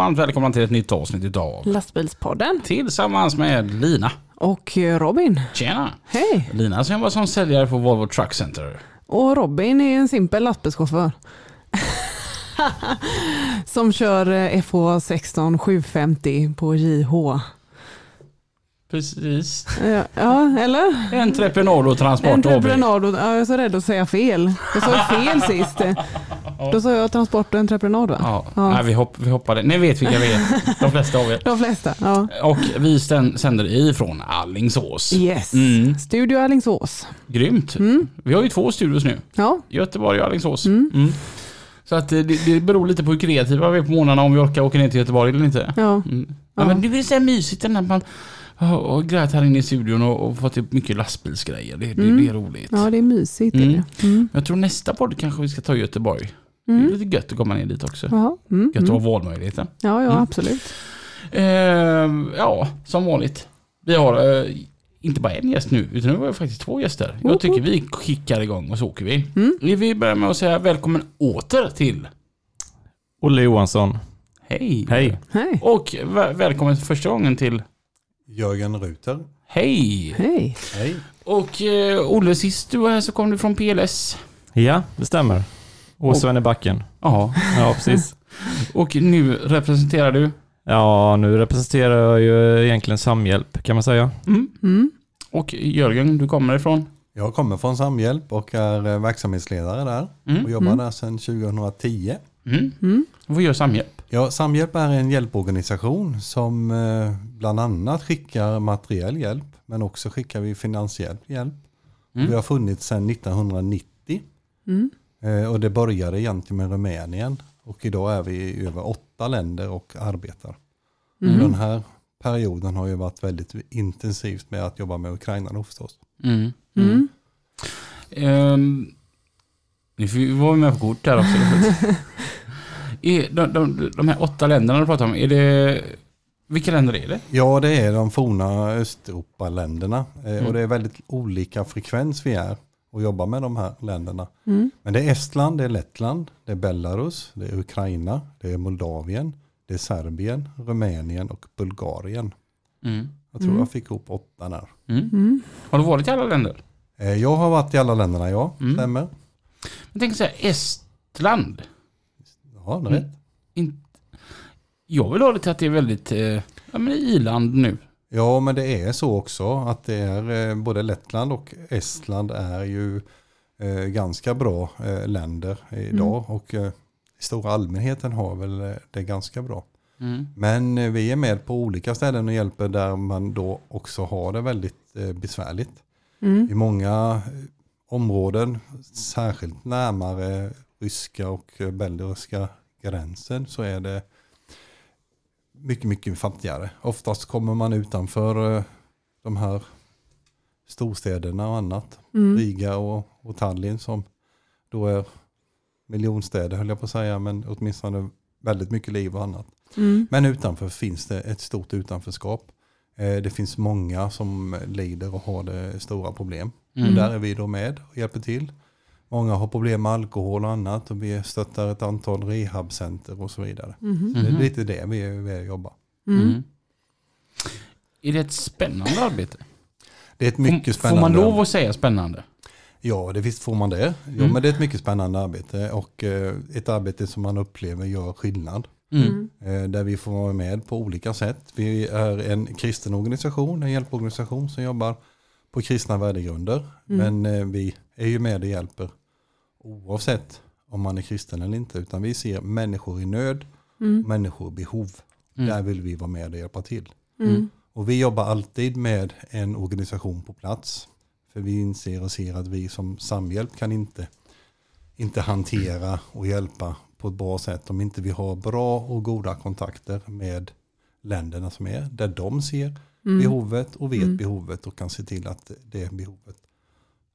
Varmt välkomna till ett nytt avsnitt idag. Lastbilspodden Tillsammans med Lina. och eh, Robin. Tjena! Hej! Lina som jobbar som säljare på Volvo Truck Center. Och Robin är en simpel lastbilschaufför. Som kör eh, FH16 750 på JH. Precis. Ja, ja eller? Entreprenad och Transport AB. Entreprenad. och- Ja, jag är så rädd att säga fel. Jag sa fel sist. Då sa jag transport och entreprenad va? Ja, Ja. Nej, vi, hopp, vi hoppade. Ni vet vilka vi är. De flesta av er. De flesta. Ja. Och vi sänder ifrån Allingsås. Yes. Mm. Studio Alingsås. Grymt. Vi har ju två studios nu. Ja, Göteborg och Alingsås. Mm. Så att det, det beror lite på hur kreativa vi är på morgnarna om vi orkar åka ner till Göteborg eller inte. ja. Mm. Ja, men det är så här mysigt när man har grejat här inne i studion och, och fått upp mycket lastbilsgrejer. Det, det, det är roligt. ja det är mysigt. Mm. Är det. Mm. Jag tror nästa podd kanske vi ska ta i Göteborg. Det är lite gött att komma ner dit också. Ja, mm. Gött att ha Mm. valmöjligheten. ja, ja Mm. absolut. Ehm, ja, som vanligt. Vi har eh, inte bara en gäst nu, utan nu har vi faktiskt två gäster. Jag tycker vi kickar igång och så åker vi. Mm. Vi börjar med att säga välkommen åter till Olle Johansson. Hej. Hej. Hej. Och vä- välkommen för första gången till Jörgen Ruter. Hej. Hej. Hej. Och eh, Olle, sist du var här så kom du från PLS. Ja, det stämmer. Och Sven i backen. Ja. Ja, precis. Och nu representerar du? Ja, nu representerar jag ju egentligen Samhjälp kan man säga. Mm. Mm. Och Jörgen, du kommer ifrån? Jag kommer från Samhjälp och är eh, verksamhetsledare där Mm. och jobbar Mm. där sedan 2010. Mm. Mm. Vad gör Samhjälp? Ja, Samhjälp är en hjälporganisation som eh, bland annat skickar materiell hjälp men också skickar vi finansiell hjälp. Mm. Vi har funnits sedan 1990 Mm. eh, och det började egentligen med Rumänien och idag är vi i över åtta länder och arbetar. Mm. Den här perioden har ju varit väldigt intensivt med att jobba med Ukraina då förstås. Mm. Mm. Ehm, nu får vi vara med på kort här också. är de, de, de här åtta länderna du pratar om, är det... Vilka länder är det? Ja, det är de forna Östeuropa-länderna. Eh, Mm. Och det är väldigt olika frekvens vi är och jobbar med de här länderna. Mm. Men det är Estland, det är Lettland, det är Belarus, det är Ukraina, det är Moldavien, det är Serbien, Rumänien och Bulgarien. Mm. Jag tror Mm. jag fick ihop åtta där. Mm. Mm. Har du varit i alla länder? Eh, Jag har varit i alla länderna, ja. Mm. Stämmer. Jag tänker säga Estland. Ja, det är Mm. rätt. In... Jag vill ha det till att det är väldigt... Eh, ja men i-land nu. Ja, men det är så också att det är eh, både Lettland och Estland är ju eh, ganska bra eh, länder idag och eh, i stora allmänheten har väl eh, det ganska bra. Mm. Men eh, vi är med på olika ställen och hjälper där man då också har det väldigt eh, besvärligt. Mm. I många områden, särskilt närmare ryska och eh, belarusiska gränsen så är det mycket, mycket fattigare. Oftast kommer man utanför eh, de här storstäderna och annat. Mm. Riga och, och Tallinn som då är miljonstäder höll jag på att säga, men åtminstone väldigt mycket liv och annat. Mm. Men utanför finns det ett stort utanförskap. Eh, Det finns många som lider och har det stora problem. Mm. Och där är vi då med och hjälper till. Många har problem med alkohol och annat och vi stöttar ett antal rehabcenter och så vidare. Mhm. Det är Mhm. lite det vi, vi jobbar. Mm. Mm. Är det ett spännande arbete? Det är ett mycket spännande. Får man lov att säga spännande? Ja, det visst får man det. Jo, Mm. men det är ett mycket spännande arbete och eh, ett arbete som man upplever gör skillnad. Mm. Mm. Eh, Där vi får vara med på olika sätt. Vi är en kristen organisation, en hjälporganisation som jobbar på kristna värdegrunder. Mm. Men eh, vi är ju med och hjälper oavsett om man är kristen eller inte. Utan vi ser människor i nöd, Mm. människor i behov. Mm. Där vill vi vara med och hjälpa till. Mm. Och vi jobbar alltid med en organisation på plats. För vi inser och ser att vi som samhjälp kan inte inte hantera och hjälpa på ett bra sätt om inte vi har bra och goda kontakter med länderna som är, där de ser Mm. behovet och vet Mm. behovet och kan se till att det behovet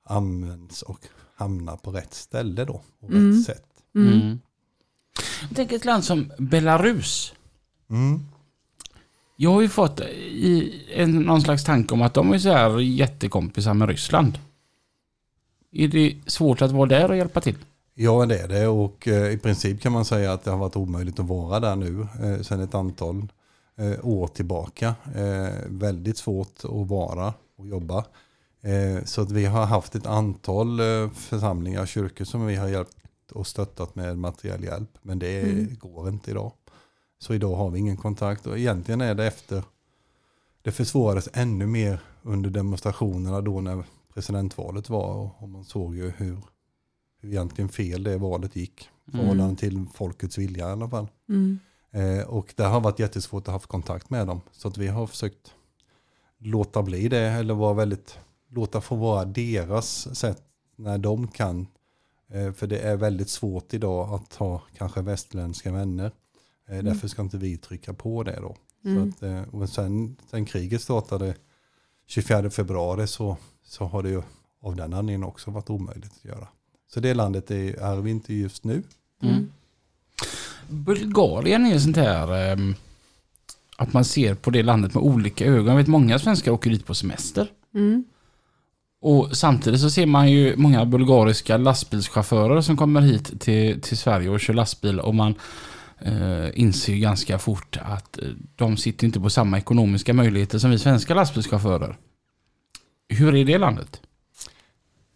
används och hamnar på rätt ställe då, och Mm. rätt sätt. Mm. Mm. Tänker ett land som Belarus. Mm. Jag har ju fått i en, någon slags tanke om att de är så här jättekompisar med Ryssland. Är det svårt att vara där och hjälpa till? Ja, det är det och eh, i princip kan man säga att det har varit omöjligt att vara där nu eh, sedan ett antal eh, år tillbaka. Eh, väldigt svårt att vara och jobba. Eh, så att vi har haft ett antal eh, församlingar, kyrkor som vi har hjälpt och stöttat med materiell hjälp. Men det Mm. går inte idag. Så idag har vi ingen kontakt och egentligen är det efter det försvårades ännu mer under demonstrationerna då när presidentvalet var och, och man såg ju hur, hur egentligen fel det valet gick. Mm. förhållande till folkets vilja i alla fall. Mm. Eh, och det har varit jättesvårt att ha kontakt med dem. Så att vi har försökt låta bli det eller vara väldigt, låta få vara deras sätt när de kan. Eh, för det är väldigt svårt idag att ha kanske västerländska vänner. Eh, därför ska inte vi trycka på det då. Mm. Så att, eh, och sen, sen kriget startade 24 februari så, så har det ju av den anledningen också varit omöjligt att göra. Så det landet är, är vi inte just nu. Mm. Bulgarien är sånt här ehm, att man ser på det landet med olika ögon. Jag vet många svenskar åker dit på semester. Mm. Och samtidigt så ser man ju många bulgariska lastbilschaufförer som kommer hit till, till Sverige och kör lastbil och man eh, inser ju ganska fort att eh, de sitter inte på samma ekonomiska möjligheter som vi svenska lastbilschaufförer. Hur är det landet?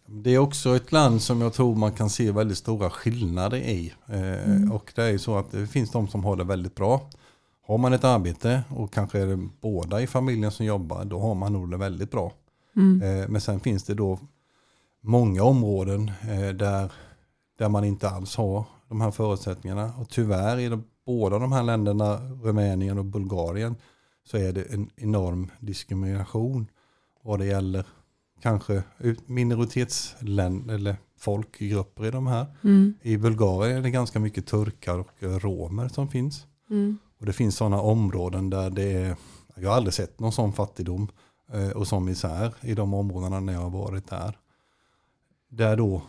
Det är också ett land som jag tror man kan se väldigt stora skillnader i. Eh, Mm. Och det är ju så att det finns de som har det väldigt bra. Har man ett arbete och kanske är det båda i familjen som jobbar, då har man nog det väldigt bra. Mm. Eh, Men sen finns det då många områden eh, där, där man inte alls har de här förutsättningarna. Och tyvärr i de, båda de här länderna, Rumänien och Bulgarien, så är det en enorm diskrimination vad det gäller kanske minoritetsländer eller folkgrupper i de här. Mm. I Bulgarien är det ganska mycket turkar och eh, romer som finns. Mm. Och det finns sådana områden där det är, jag har aldrig sett någon sån fattigdom och sån misär i de områdena när jag har varit där. Där då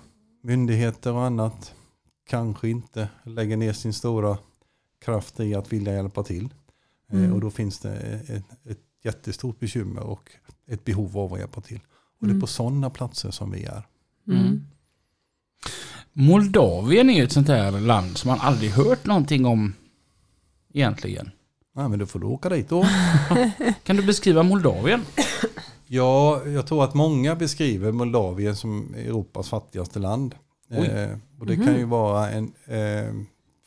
myndigheter och annat kanske inte lägger ner sin stora kraft i att vilja hjälpa till. Eh, Mm. Och då finns det ett, ett jättestort bekymmer och ett behov av att hjälpa till. Och det är Mm. på sådana platser som vi är. Mm. Moldavien är ju ett sånt här land som man aldrig hört någonting om egentligen. Ja, men då får du åka dit då. Kan du beskriva Moldavien? Ja, jag tror att många beskriver Moldavien som Europas fattigaste land. Eh, och det Mhm. kan ju vara en, eh,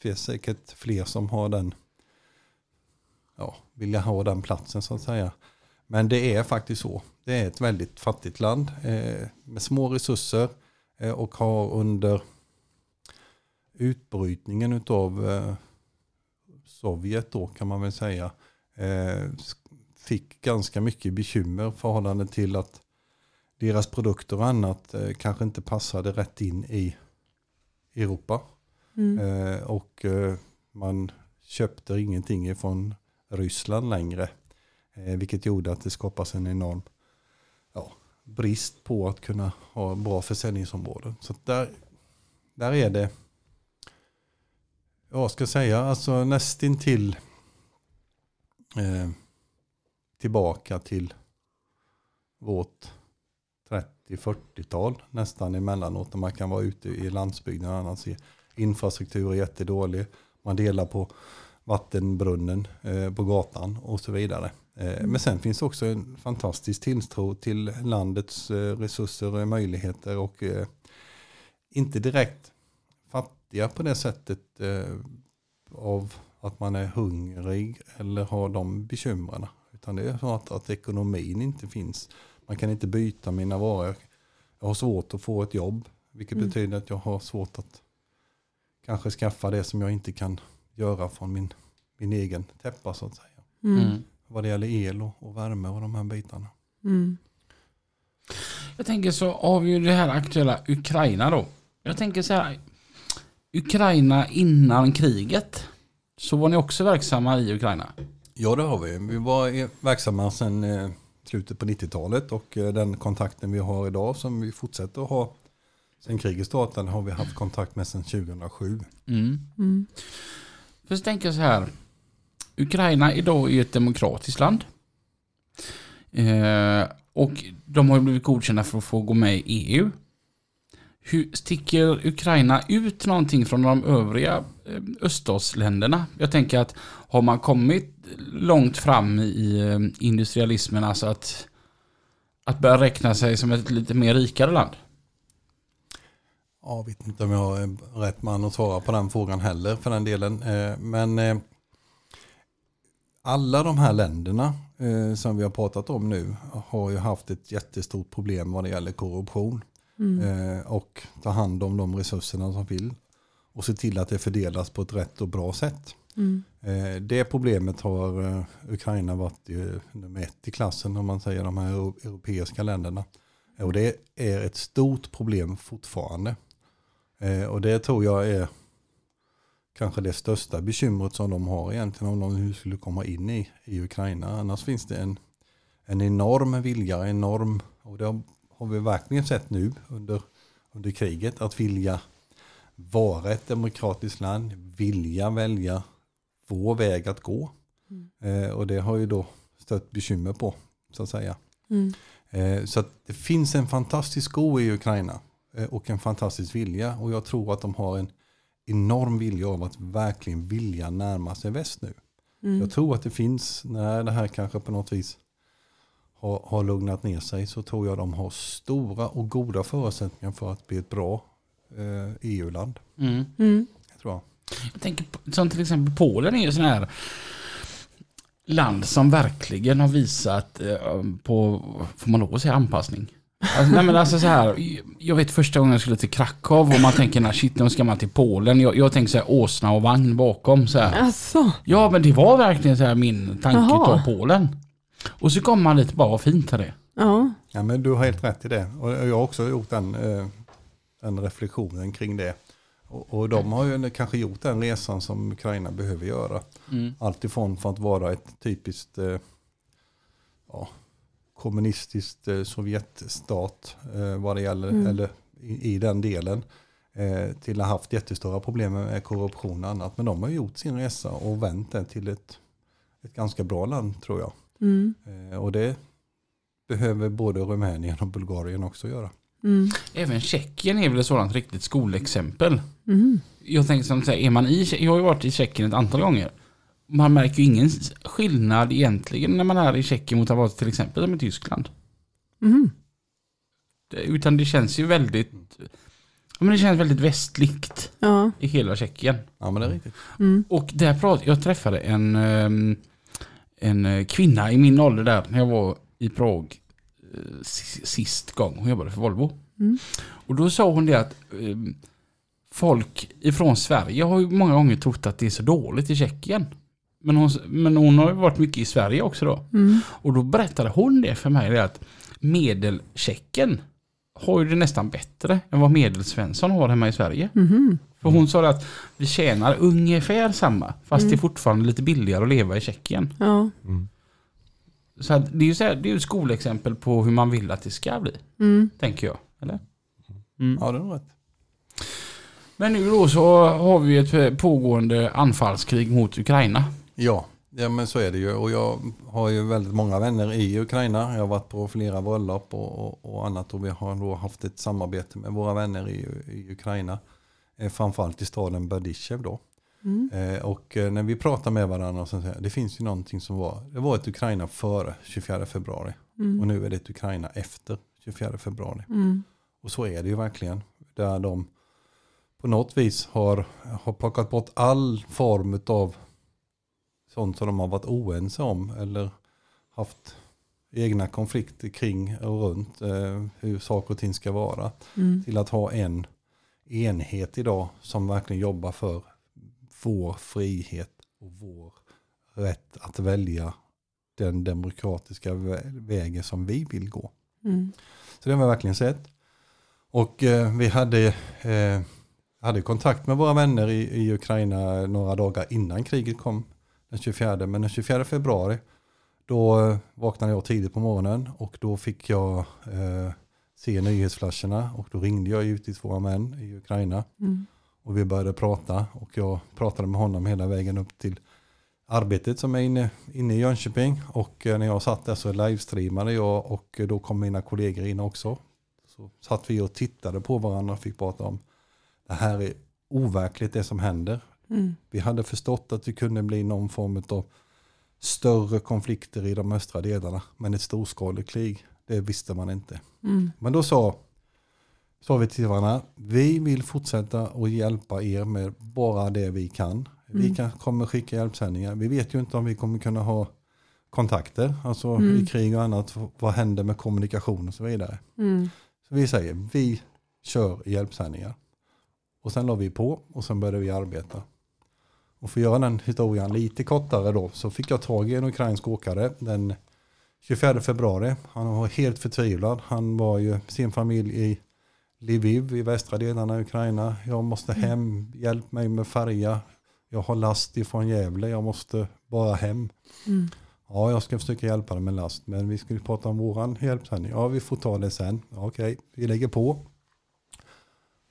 finns säkert fler som har den, ja, vilja ha den platsen så att säga. Men det är faktiskt så. Det är ett väldigt fattigt land eh, med små resurser eh, och har under utbrytningen eh, Sovjet då kan man väl säga eh, fick ganska mycket bekymmer förhållande till att deras produkter och annat eh, kanske inte passade rätt in i Europa. Mm. Eh, och man köpte ingenting från Ryssland längre. Vilket gjorde att det skapas en enorm ja, brist på att kunna ha bra försäljningsområden. Så där, där är det, ja, ska jag säga, alltså nästintill eh, tillbaka till vårt 30-40-tal nästan emellanåt när man kan vara ute i landsbygden och annat. se Infrastruktur är jättedålig. Man delar på vattenbrunnen eh, på gatan och så vidare. Eh, Men sen finns också en fantastisk tilltro till landets eh, resurser och möjligheter och eh, inte direkt fattiga på det sättet eh, av att man är hungrig eller har de bekymren. Utan det är så att, att ekonomin inte finns. Man kan inte byta mina varor. Jag har svårt att få ett jobb. Vilket Mm. betyder att jag har svårt att kanske skaffa det som jag inte kan göra från min, min egen täppa så att säga. Mm. Mm. Vad det gäller el och, och värme och de här bitarna. Mm. Jag tänker så har vi ju det här aktuella Ukraina då. Jag tänker så här. Ukraina innan kriget. Så var ni också verksamma i Ukraina? Ja det har vi. Vi var verksamma sedan eh, slutet på 90-talet och eh, den kontakten vi har idag som vi fortsätter att ha sen kriget startade har vi haft kontakt med sedan 2007. Mm. Mm. För så tänker jag så här. Ukraina idag är ett demokratiskt land. Eh, och de har ju blivit godkända för att få gå med i EU. Hur sticker Ukraina ut någonting från de övriga eh, öststatsländerna? Jag tänker att har man kommit långt fram i eh, industrialismen, alltså att, att börja räkna sig som ett lite mer rikare land? Jag vet inte om jag är rätt man att svara på den frågan heller för den delen. Eh, men alla de här länderna som vi har pratat om nu har ju haft ett jättestort problem vad det gäller korruption. Eh, Och ta hand om de resurserna som vill. Och se till att det fördelas på ett rätt och bra sätt. Mm. Eh, Det problemet har eh, Ukraina varit nummer ett i klassen om man säger de här euro- europeiska länderna. Och det är ett stort problem fortfarande. Och det tror jag är kanske det största bekymret som de har egentligen om de skulle komma in i, i Ukraina. Annars finns det en, en enorm vilja, enorm, och det har, har vi verkligen sett nu under, under kriget, att vilja vara ett demokratiskt land, vilja välja vår väg att gå. Eh, och det har ju då stött bekymmer på, så att säga. Mm. Eh, så att det finns en fantastisk go i Ukraina eh, och en fantastisk vilja. Och jag tror att de har en enorm vilja av att verkligen vilja närma sig väst nu. Mm. Jag tror att det finns, när det här kanske på något vis har, har lugnat ner sig, så tror jag de har stora och goda förutsättningar för att bli ett bra eh, EU-land. Mm. Mm. Tror jag. Jag tänker på, som till exempel Polen är ju sån här land som verkligen har visat eh, på, får man lov att säga anpassning? Alltså, nej men alltså så här, jag vet första gången jag skulle till Krakow och man tänker nej shit nu ska man till Polen. Jag, jag tänker så här åsna och vagn bakom så här. Alltså. Ja men det var verkligen så här min tanke av Polen. Och så kommer man lite bara vad fint är det. Ja. Ja, men du har helt rätt i det. Och jag har också gjort den, eh, den reflektionen kring det. Och, och de har ju kanske gjort den resan som Ukraina behöver göra. Mm. Alltifrån för att vara ett typiskt eh, ja, kommunistiskt eh, Sovjetstat vad det gäller, Mm. eller i, i den delen. Till att ha haft jättestora problem med korruption och annat. Men de har gjort sin resa och vänt det till ett, ett ganska bra land tror jag. Mm. Eh, och det behöver både Rumänien och Bulgarien också göra. Mm. Även Tjeckien är väl ett sådant riktigt skolexempel. Mm. Jag tänker som här, är man i, jag har ju varit i Tjeckien ett antal gånger. Man märker ju ingen skillnad egentligen när man är i Tjeckien mot att vara till exempel som i Tyskland. Mm. Det, utan det känns ju väldigt, men det känns väldigt västligt Ja. i hela Tjeckien. Ja men det är riktigt. Mm. Och där prat, jag träffade en, ehm, en eh, kvinna i min ålder där när jag var i Prag eh, si- sist gång. Hon jobbade för Volvo. Mm. Och då sa hon det att ehm, folk ifrån Sverige har ju många gånger trott att det är så dåligt i Tjeckien. Men hon, men hon har ju varit mycket i Sverige också då. Mm. Och då berättade hon det för mig det att medeltjecken har ju det nästan bättre än vad medelsvensson har hemma i Sverige. Mhm. För hon sa att vi tjänar ungefär samma fast Mm. det är fortfarande lite billigare att leva i Tjeckien. Ja. Mm. Så att det är ju så här, det är ju ett skolexempel på hur man vill att det ska bli. Mm. Tänker jag. Eller? Mm. Ja det är nog rätt. Men nu då så har vi ett pågående anfallskrig mot Ukraina. Ja, ja men så är det ju. Och jag har ju väldigt många vänner i Ukraina. Jag har varit på flera bröllop och, och, och annat. Och vi har då haft ett samarbete med våra vänner i, i Ukraina. Eh, framförallt i staden Berdyshev då. Mm. Eh, och eh, när vi pratar med varandra så säger det finns ju någonting som var, det var ett Ukraina före 24 februari. Och Mm. nu är det ett Ukraina efter 24 februari. Mm. Och så är det ju verkligen. Där de på något vis har, har plockat bort all form av sånt som de har varit oense om. Eller haft egna konflikter kring och runt eh, hur saker och ting ska vara. Mm. Till att ha en enhet idag som verkligen jobbar för vår frihet och vår rätt att välja den demokratiska vä- vägen som vi vill gå. Mm. Så det har vi verkligen sett. Och eh, vi hade, eh, hade kontakt med våra vänner i, i Ukraina några dagar innan kriget kom. Den 24. Men den 24 februari då eh, vaknade jag tidigt på morgonen och då fick jag eh, se nyhetsflasherna och då ringde jag givetvis våra män i Ukraina. Mm. Och vi började prata och jag pratade med honom hela vägen upp till arbetet som är inne, inne i Jönköping. Och eh, när jag satt där så livestreamade jag och då kom mina kollegor in också. Så satt vi och tittade på varandra och fick prata om det här är overkligt det som händer. Mm. Vi hade förstått att det kunde bli någon form av större konflikter i de östra delarna. Men ett storskaligt krig, det visste man inte. Mm. Men då sa, sa vi till varandra, vi vill fortsätta att hjälpa er med bara det vi kan. Vi Mm. kan, kommer skicka hjälpsändningar. Vi vet ju inte om vi kommer kunna ha kontakter, alltså Mm. i krig och annat. Vad händer med kommunikation och så vidare. Mm. Så vi säger, vi kör hjälpsändningar. Och sen la vi på och sen började vi arbeta. Och för att göra den historien lite kortare då så fick jag tag i en ukrainsk åkare den 24 februari. Han var helt förtvivlad. Han var ju sin familj i Lviv i västra delarna av Ukraina. Jag måste hem, hjälp mig med färja. Jag har last ifrån Gävle, jag måste bara hem. Mm. Ja, jag ska försöka hjälpa dig med last, men vi skulle prata om våran hjälpsändning. Ja, vi får ta det sen. Okej, vi lägger på.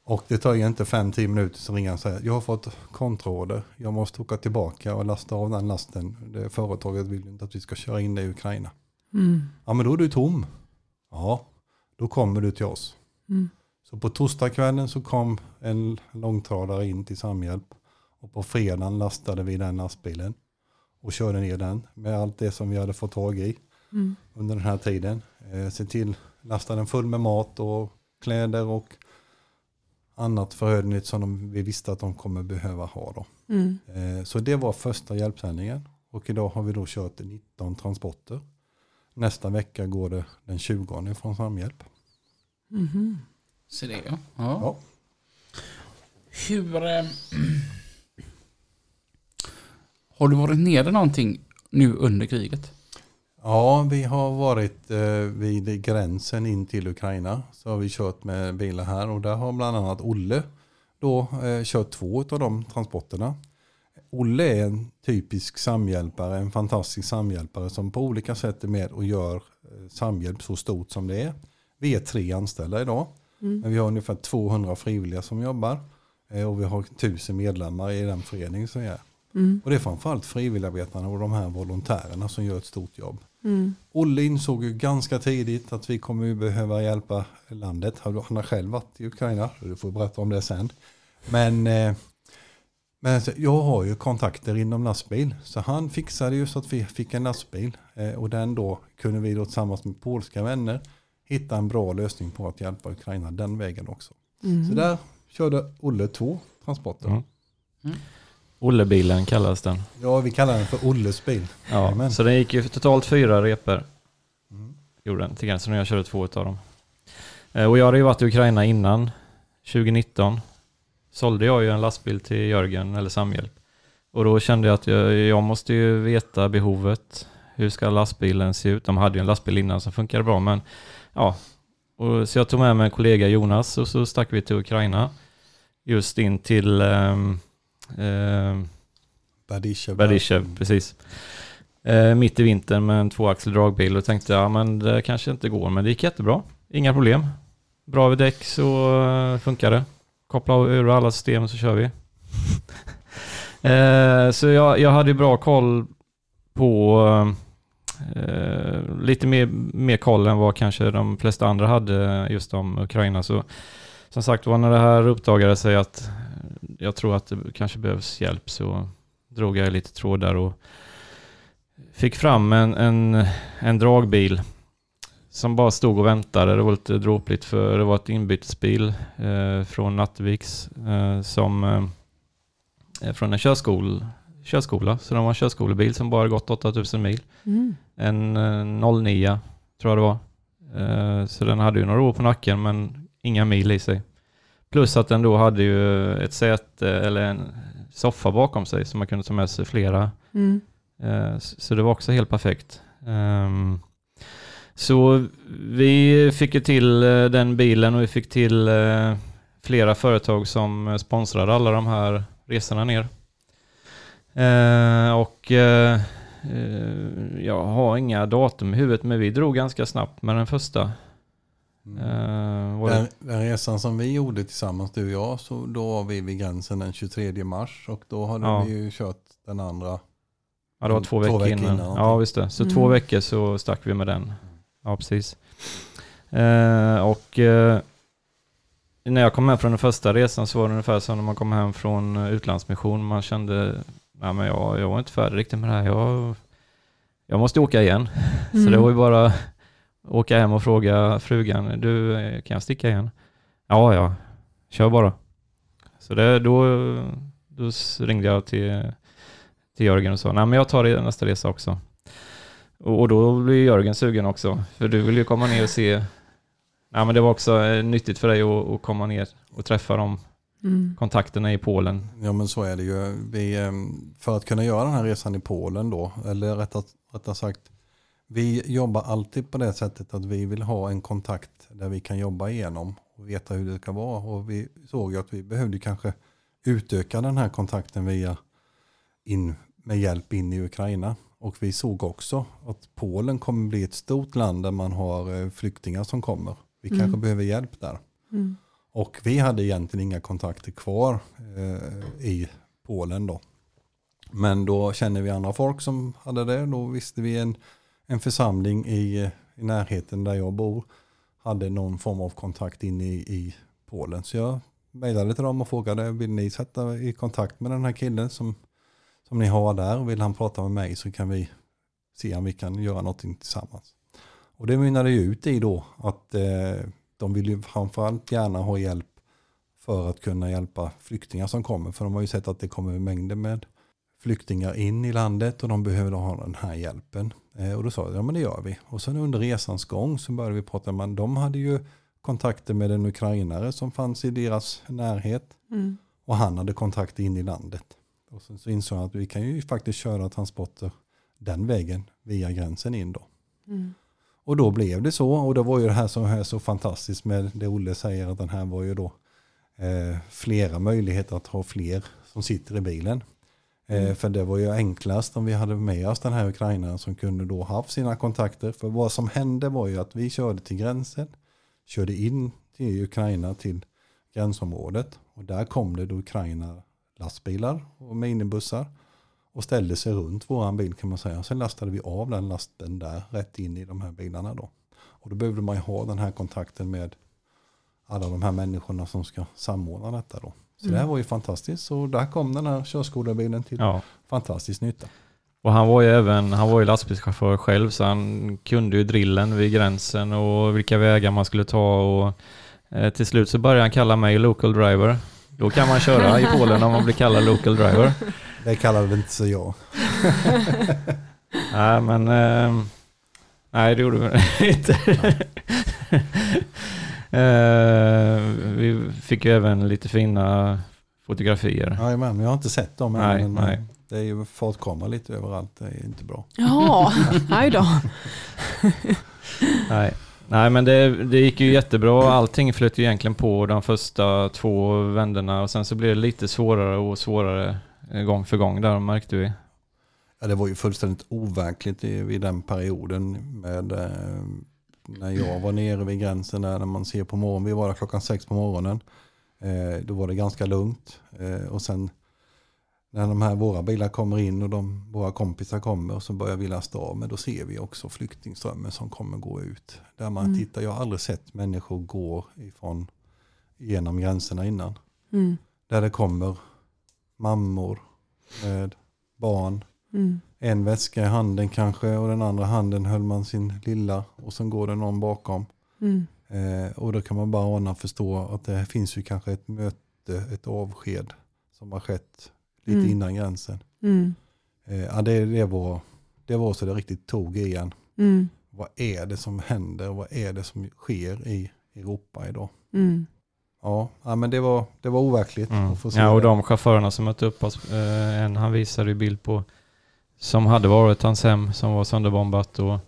Och det tar ju inte 5-10 minuter så ringer och säger jag har fått kontraorder. Jag måste åka tillbaka och lasta av den lasten. Det företaget vill inte att vi ska köra in det i Ukraina. Mm. Ja, men då är du tom. Ja, då kommer du till oss. Mm. Så på torsdagskvällen så kom en långtradare in till Samhjälp. Och på fredagen lastade vi den lastbilen. Och körde ner den med allt det som vi hade fått tag i Mm. under den här tiden. Eh, se till lasta den full med mat och kläder och annat förnödenhet som de, vi visste att de kommer behöva ha. Då. Mm. Eh, så det var första hjälpsändningen. Och idag har vi då kört 19 transporter. Nästa vecka går det den 20 från Samhjälp. Mhm. Så det ja. ja. Ja. Hur... Eh, har du varit nere någonting nu under kriget? Ja, vi har varit eh, vid gränsen in till Ukraina. Så har vi kört med bilar här och där har bland annat Olle då eh, kört två av de transporterna. Olle är en typisk samhjälpare, en fantastisk samhjälpare som på olika sätt är med och gör eh, samhjälp så stort som det är. Vi är tre anställda idag, Mm. men vi har ungefär 200 frivilliga som jobbar och vi har tusen medlemmar i den förening som är. Mm. Och det är framförallt frivilligarbetarna och de här volontärerna som gör ett stort jobb. Mm. Olle insåg ju ganska tidigt att vi kommer ju behöva hjälpa landet. Han har själv varit i Ukraina, så du får berätta om det sen. Men, eh, men jag har ju kontakter inom lastbil, så han fixade ju så att vi fick en lastbil. Eh, och den då kunde vi då tillsammans med polska vänner hitta en bra lösning på att hjälpa Ukraina den vägen också. Mm. Så där körde Olle två transporter. Mm. Ollebilen kallas den. Ja, vi kallar den för Olles bil. Ja, Jajamän. så den gick ju totalt fyra repor. Mm. Gjorde den till gränsen och jag körde två av dem. Eh, Och jag hade ju varit i Ukraina innan, 2019. Sålde jag ju en lastbil till Jörgen, eller Samhjälp. Och då kände jag att jag, jag måste ju veta behovet. Hur ska lastbilen se ut? De hade ju en lastbil innan som funkade bra, men ja. Och så jag tog med mig en kollega Jonas och så stack vi till Ukraina. Just in till ehm, ehm, Berdyshev. Berdyshev, precis. Eh, mitt i vintern med en tvåaxlig dragbil och tänkte ja men det kanske inte går men det gick jättebra. Inga problem. Bra vid däck så eh, funkar det. Koppla ur alla system så kör vi. eh, så jag, jag hade bra koll på eh, lite mer, mer koll än vad kanske de flesta andra hade just om Ukraina. Så som sagt var när det här uppdagade sig att jag tror att det kanske behövs hjälp så drog jag lite trådar och fick fram en, en, en dragbil som bara stod och väntade. Det var lite dråpligt för det var ett inbytesbil eh, från Nattviks eh, som eh, från en körskol, körskola. Så det var en körskolebil som bara gått 8000 mil. Mm. En eh, 09 tror jag det var. Eh, så den hade ju några år på nacken men inga mil i sig. Plus att den då hade ju ett säte eller en soffa bakom sig som man kunde ta med sig flera. Mm. Eh, Så det var också helt perfekt. Ehm, Så vi fick ju till eh, den bilen och vi fick till eh, flera företag som sponsrade alla de här resorna ner. Och jag har inga datum i huvudet men vi drog ganska snabbt med den första. Mm. Det, Den, den resan som vi gjorde tillsammans, du och jag, så då var vi vid gränsen den 23 mars och då hade Ja. vi ju kört den andra. ja, det var två, veckor, innan. innan, Ja, visst det. Så Mm. två veckor så stack vi med den. Ja, precis. Eh, och eh, när jag kom hem från den första resan så var det ungefär som när man kom hem från utlandsmission. Man kände, nej men jag, jag var inte färdig riktigt med det här. Jag, jag måste åka igen. Så Mm. det var ju bara åka hem och fråga frugan, du eh, kan jag sticka igen? Ja, ja, kör bara. Så det, då, då ringde jag till, till Jörgen och sa, nej men jag tar nästa resa också. Och, och då blev Jörgen sugen också, för du vill ju komma ner och se, nej men det var också eh, nyttigt för dig att, att komma ner och träffa de Mm. kontakterna i Polen. Ja men så är det ju. Vi, ehm, för att kunna göra den här resan i Polen då, eller rättare, rättare sagt, vi jobbar alltid på det sättet att vi vill ha en kontakt där vi kan jobba igenom och veta hur det ska vara. Och vi såg ju att vi behövde kanske utöka den här kontakten via in, med hjälp in i Ukraina. Och vi såg också att Polen kommer bli ett stort land där man har eh, flyktingar som kommer. Vi Mm. kanske behöver hjälp där. Mm. Och vi hade egentligen inga kontakter kvar eh, i Polen då. Men då känner vi andra folk som hade det. Då visste vi en, en församling i, i närheten där jag bor hade någon form av kontakt in i, i Polen. Så jag mejlade till dem och frågade, vill ni sätta i kontakt med den här killen som, som ni har där? Vill han prata med mig så kan vi se om vi kan göra någonting tillsammans. Och det mynnade ju ut i då att eh, de vill ju framförallt gärna ha hjälp för att kunna hjälpa flyktingar som kommer. För de har ju sett att det kommer mängder med flyktingar in i landet och de behöver då ha den här hjälpen. Eh, och då sa jag, ja men det gör vi. Och sen under resans gång så började vi prata med, de hade ju kontakter med en ukrainare som fanns i deras närhet. Mm. Och han hade kontakt in i landet. Och sen så insåg han att vi kan ju faktiskt köra transporter den vägen via gränsen in då. Mm. Och då blev det så. Och det var ju det här som är så fantastiskt med det Olle säger att den här var ju då eh, flera möjligheter att ha fler som sitter i bilen. Eh, Mm. för det var ju enklast om vi hade med oss den här ukrainaren som kunde då haft sina kontakter. För vad som hände var ju att vi körde till gränsen, körde in till Ukraina till gränsområdet och där kom det då Ukraina lastbilar och minibussar och ställde sig runt våran bil kan man säga. Sen lastade vi av den lasten där rätt in i de här bilarna då. Och då behövde man ju ha den här kontakten med alla de här människorna som ska samordna detta då. Så det här Mm. var ju fantastiskt. Så där kom den här körskolebilen till Ja. fantastisk nytta. Och han var ju även, han var ju lastbilschaufför själv så han kunde ju drillen vid gränsen och vilka vägar man skulle ta och eh, till slut så började han kalla mig local driver. Då kan man köra i Polen om man blir kallad local driver. Det kallade inte så jag. Nej men, eh, nej det gjorde vi inte. Eh, vi fick ju även lite fina fotografier. Jajamän, men jag har inte sett dem än. Nej, men nej. Det är ju fartkamera lite överallt. Det är inte bra. Ja, aj då. Nej. Nej men det, det gick ju jättebra. Allting flöt ju egentligen på de första två vändorna och sen så blev det lite svårare och svårare eh, gång för gång där märkte vi. Ja, det var ju fullständigt overkligt i, vid den perioden med eh, när jag var nere vid gränsen där när man ser på morgonen. Vi var där klockan sex på morgonen. Eh, då var det ganska lugnt. Eh, och sen när de här våra bilar kommer in och de, våra kompisar kommer och så börjar vi lasta av. Men då ser vi också flyktingströmmen som kommer gå ut. Där man Mm. tittar, jag har aldrig sett människor gå ifrån genom gränserna innan. Mm. Där det kommer mammor med barn Mm. en väska i handen kanske och den andra handen höll man sin lilla och sen går det någon bakom. Mm. Eh, och då kan man bara ana och förstå att det finns ju kanske ett möte, ett avsked som har skett lite Mm. innan gränsen. Mm. Eh, ja, det, det, var, det var så det riktigt tog igen. Mm. Vad är det som händer? Vad är det som sker i Europa idag? Mm. Ja, ja men det var, det var overkligt Mm. att få se Ja och de chaufförerna som mötte upp oss, eh, en han visade ju bild på som hade varit hans hem som var sönderbombat och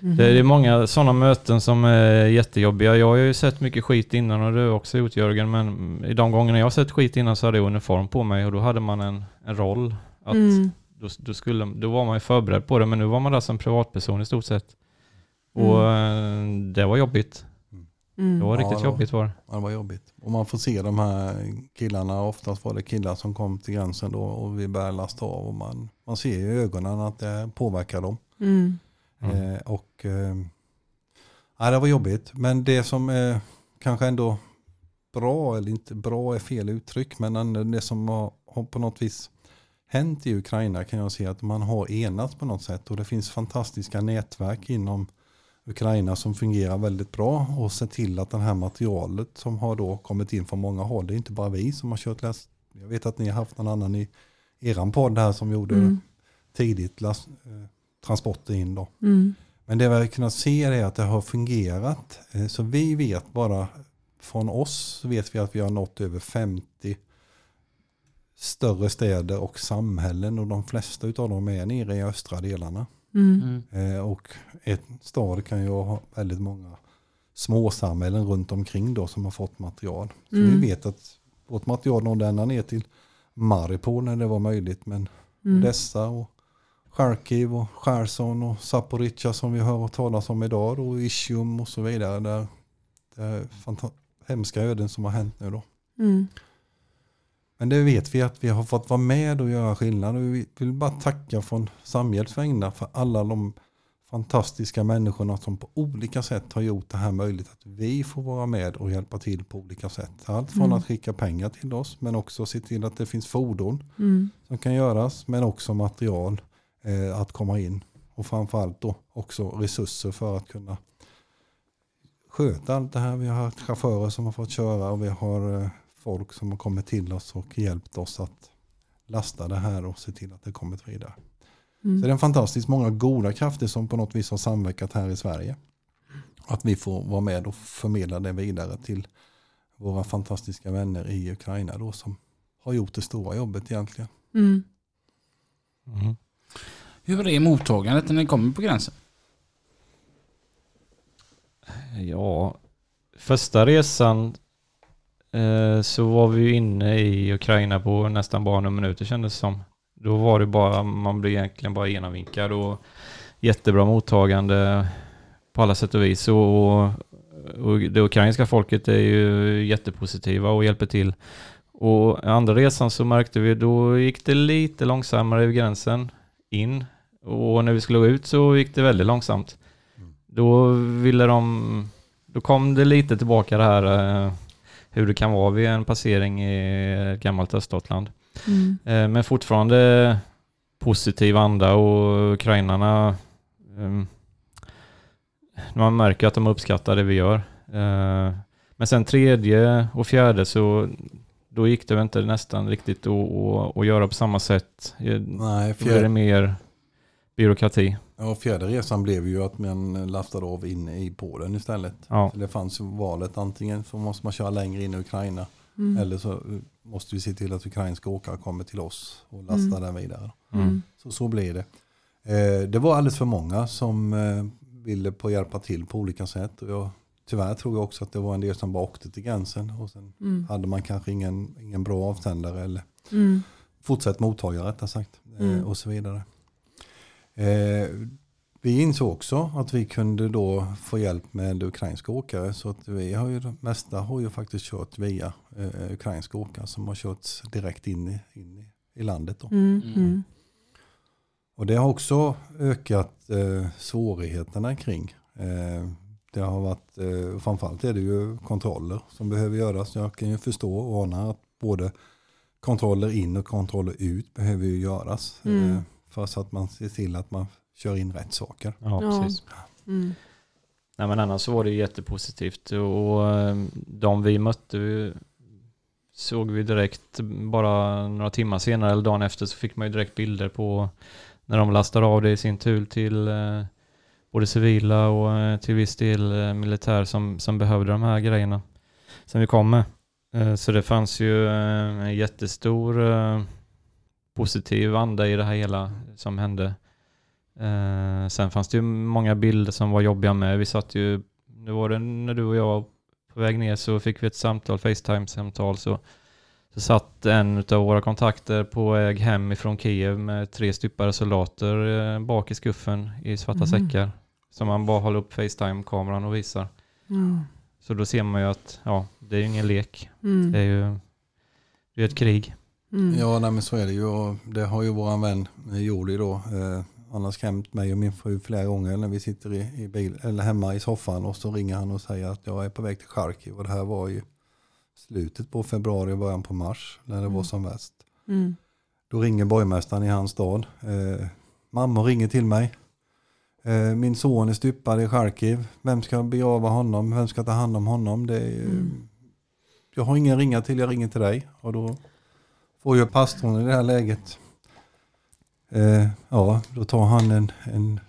Mhm. Det är många sådana möten som är jättejobbiga. Jag har ju sett mycket skit innan och du har också gjort Jörgen, men i de gångerna jag har sett skit innan så hade jag uniform på mig och då hade man en, en roll. Att Mm. då, då, skulle, då var man ju förberedd på det, men nu var man där som privatperson i stort sett. Och eh, det var jobbigt. Mm. Det var Ja, riktigt det var- jobbigt var det. Ja, det var jobbigt. Och man får se de här killarna, oftast var det killar som kom till gränsen då och vi började lasta av och man, man ser ju i ögonen att det påverkar dem. Mm. Mm. Eh, och eh, ja, det var jobbigt. Men det som är kanske ändå bra, eller inte bra är fel uttryck, men det som har, har på något vis hänt i Ukraina kan jag se att man har enats på något sätt och det finns fantastiska nätverk inom Ukraina som fungerar väldigt bra och se till att det här materialet som har då kommit in från många håll, det är inte bara vi som har kört last. Jag vet att ni har haft någon annan i eran podd här som gjorde Mm. tidigt last, eh, transporter in då. Mm. Men det vi har kunnat se är att det har fungerat. Eh, Så vi vet bara från oss vet vi att vi har nått över 50 större städer och samhällen och de flesta av dem är nere i östra delarna. Mm. Eh, Och ett stad kan ju ha väldigt många småsamhällen runt omkring då som har fått material. Så Mm. vi vet att vårt material nådde ända ner till Maripol när det var möjligt men Mm. Odessa och Charkiv och Cherson och Zaporizjzja som vi hör talas om idag och Isium och så vidare. Där det är hemska öden som har hänt nu då. Mm. Men det vet vi att vi har fått vara med och göra skillnad. Och vi vill bara tacka från vägnar för alla de fantastiska människorna som på olika sätt har gjort det här möjligt att vi får vara med och hjälpa till på olika sätt. Allt från Mm. att skicka pengar till oss men också se till att det finns fordon Mm. som kan göras men också material eh, att komma in och framförallt då också resurser för att kunna sköta allt det här. Vi har haft chaufförer som har fått köra och vi har eh, folk som har kommit till oss och hjälpt oss att lasta det här och se till att det kommit vidare. Så det är Mm. en fantastiskt många goda krafter som på något vis har samverkat här i Sverige. Att vi får vara med och förmedla det vidare till våra fantastiska vänner i Ukraina då som har gjort det stora jobbet egentligen. Mm. Mm. Hur är mottagandet när ni kommer på gränsen? Ja, första resan så var vi ju inne i Ukraina på nästan bara några minuter kändes det som. Då var det bara, man blev egentligen bara genomvinkad och jättebra mottagande på alla sätt och vis. Och, och det ukrainska folket är ju jättepositiva och hjälper till. Och andra resan så märkte vi, då gick det lite långsammare över gränsen in. Och när vi skulle gå ut så gick det väldigt långsamt. Då ville de, då kom det lite tillbaka det här eh, hur det kan vara vid en passering i ett gammalt öststatland. Mm. Eh, men fortfarande positiv anda och ukrainarna, eh, man märker att de uppskattar det vi gör. Eh, men sen tredje och fjärde så då gick det väl inte nästan riktigt att, att, att göra på samma sätt. Eh, Nej, Då är det mer byråkrati. Ja, fjärde resan blev ju att man lastade av inne i Polen istället. Ja. Så det fanns valet antingen så måste man köra längre in i Ukraina Mm. eller så måste vi se till att ukrainska åkare kommer till oss och lastar Mm. där vidare. Mm. Så, så blir det. Eh, det var alldeles för många som eh, ville på hjälpa till på olika sätt. Och jag, tyvärr tror jag också att det var en del som bara åkte till gränsen och sen Mm. hade man kanske ingen, ingen bra avsändare eller Mm. fortsatt mottagare rättare sagt. Eh, Mm. och så vidare. Eh, vi insåg också att vi kunde då få hjälp med ukrainska åkare. Så att vi har ju, det mesta har ju faktiskt kört via eh, ukrainska åkare som har kört direkt in i, in i, i landet. Då. Mm. Mm. Mm. Och det har också ökat eh, svårigheterna kring. Eh, det har varit, eh, framförallt är det ju kontroller som behöver göras. Jag kan ju förstå och ana att både kontroller in och kontroller ut behöver ju göras. Mm. För så att man ser till att man kör in rätt saker. Ja, Ja. precis. Mm. Nej men annars så var det jättepositivt och eh, de vi mötte såg vi direkt bara några timmar senare eller dagen efter så fick man ju direkt bilder på när de lastade av det i sin tur till eh, både civila och eh, till viss del militär som, som behövde de här grejerna som vi kom med. Så det fanns ju en jättestor positiv anda i det här hela som hände. Eh, sen fanns det ju många bilder som var jobbiga med. Vi satt ju, nu var det när du och jag var på väg ner så fick vi ett samtal, Facetime-samtal. Så, så satt en av våra kontakter på väg hem ifrån Kiev med tre styppade soldater eh, bak i skuffen i svarta Mhm. säckar. Som man bara håller upp Facetime-kameran och visar. Mm. Så då ser man ju att ja, det är ju ingen lek. Mm. Det är ju det är ett krig. Mm. Ja, nej, men så är det ju. Och det har ju våran vän eh, Jordi då. Eh, han har skrämt mig och min fru flera gånger när vi sitter i, i bil, eller hemma i soffan och så ringer han och säger att jag är på väg till Charkiv. Och det här var ju slutet på februari och början på mars när det var Mm. som värst. Mm. Då ringer borgmästaren i hans stad. Eh, mamma ringer till mig. Eh, min son är stympad i Charkiv. Vem ska begrava honom? Vem ska ta hand om honom? Det är, Mm. Jag har ingen ringa till, jag ringer till dig. Och då får ju pastorn i det här läget. Eh, ja, då tar han en, en,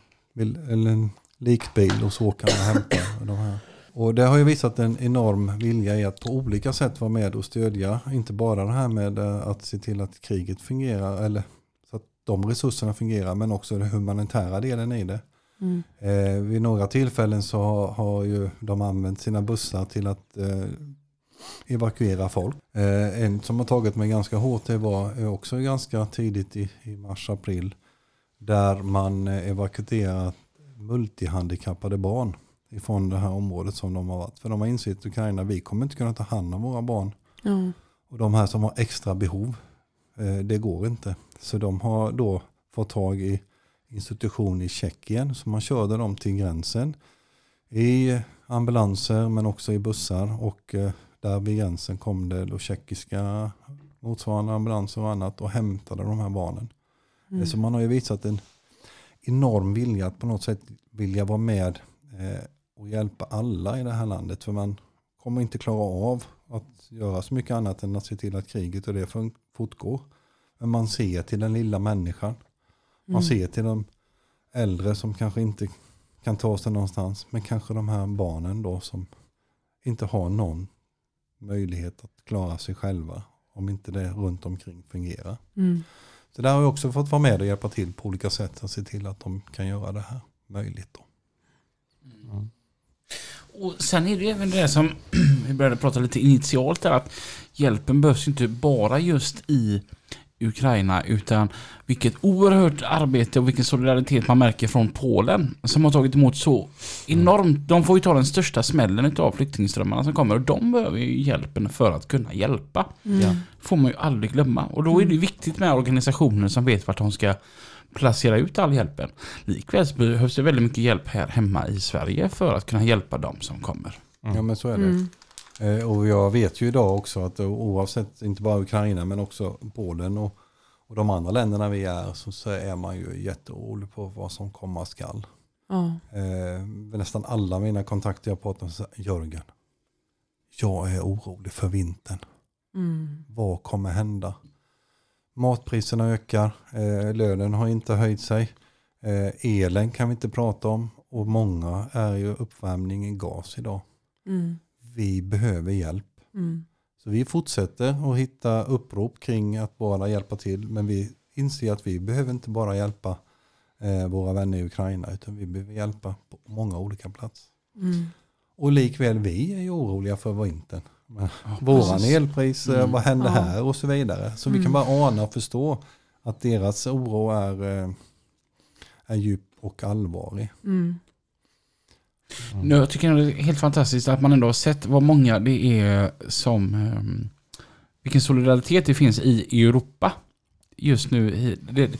eller en likbil och så åker han och hämtar de här. Och det har ju visat en enorm vilja i att på olika sätt vara med och stödja. Inte bara det här med eh, att se till att kriget fungerar eller så att de resurserna fungerar men också den humanitära delen i det. Mm. Eh, vid några tillfällen så har, har ju de använt sina bussar till att eh, evakuera folk. Eh, en som har tagit mig ganska hårt det var eh, också ganska tidigt i, i mars-april. Där man eh, evakuerat multihandikappade barn ifrån det här området som de har varit. För de har insett Ukraina, vi kommer inte kunna ta hand om våra barn. Ja. Och de här som har extra behov, eh, det går inte. Så de har då fått tag i institution i Tjeckien. Så man körde dem till gränsen i ambulanser men också i bussar. Och där vid gränsen kom det då tjeckiska motsvarande ambulanser och annat och hämtade de här barnen. Mm. Så man har ju visat en enorm vilja att på något sätt vilja vara med eh, och hjälpa alla i det här landet. För man kommer inte klara av att göra så mycket annat än att se till att kriget och det fortgår. Men man ser till den lilla människan. Man Mm. ser till de äldre som kanske inte kan ta sig någonstans. Men kanske de här barnen då som inte har någon möjlighet att klara sig själva. Om inte det runt omkring fungerar. Mm. Så där har jag också fått vara med och hjälpa till på olika sätt att se till att de kan göra det här möjligt. Då. Mm. Och sen är det ju även det som vi började prata lite initialt där att hjälpen behövs ju inte bara just i Ukraina utan vilket oerhört arbete och vilken solidaritet man märker från Polen som har tagit emot så enormt. De får ju ta den största smällen av flyktingströmmarna som kommer och de behöver ju hjälpen för att kunna hjälpa. Mm. Får man ju aldrig glömma. Och då är det viktigt med organisationer som vet vart de ska placera ut all hjälpen. Likväl behövs det väldigt mycket hjälp här hemma i Sverige för att kunna hjälpa dem som kommer. Mm. Ja men så är det. Mm. Eh, Och jag vet ju idag också att eh, oavsett inte bara Ukraina men också Polen och, och de andra länderna vi är så, så är man ju jätteorolig på vad som komma skall. Ja. Eh, nästan alla mina kontakter jag pratar med säger Jörgen, jag är orolig för vintern. Mm. Vad kommer hända? Matpriserna ökar, eh, lönen har inte höjt sig, eh, elen kan vi inte prata om och många är ju uppvärmning i gas idag. Mm. Vi behöver hjälp. Mm. Så vi fortsätter att hitta upprop kring att bara hjälpa till. Men vi inser att vi behöver inte bara hjälpa eh, våra vänner i Ukraina utan vi behöver hjälpa på många olika platser. Mm. Och likväl vi är ju oroliga för vintern. Men Ja, Våran elpris, Mm. vad händer Ja. här och så vidare. Så vi kan Mm. bara ana och förstå att deras oro är, eh, är djup och allvarlig. Mm. Nu, jag tycker det är helt fantastiskt att man ändå har sett vad många det är som... ehm, vilken solidaritet det finns i Europa just nu. Det,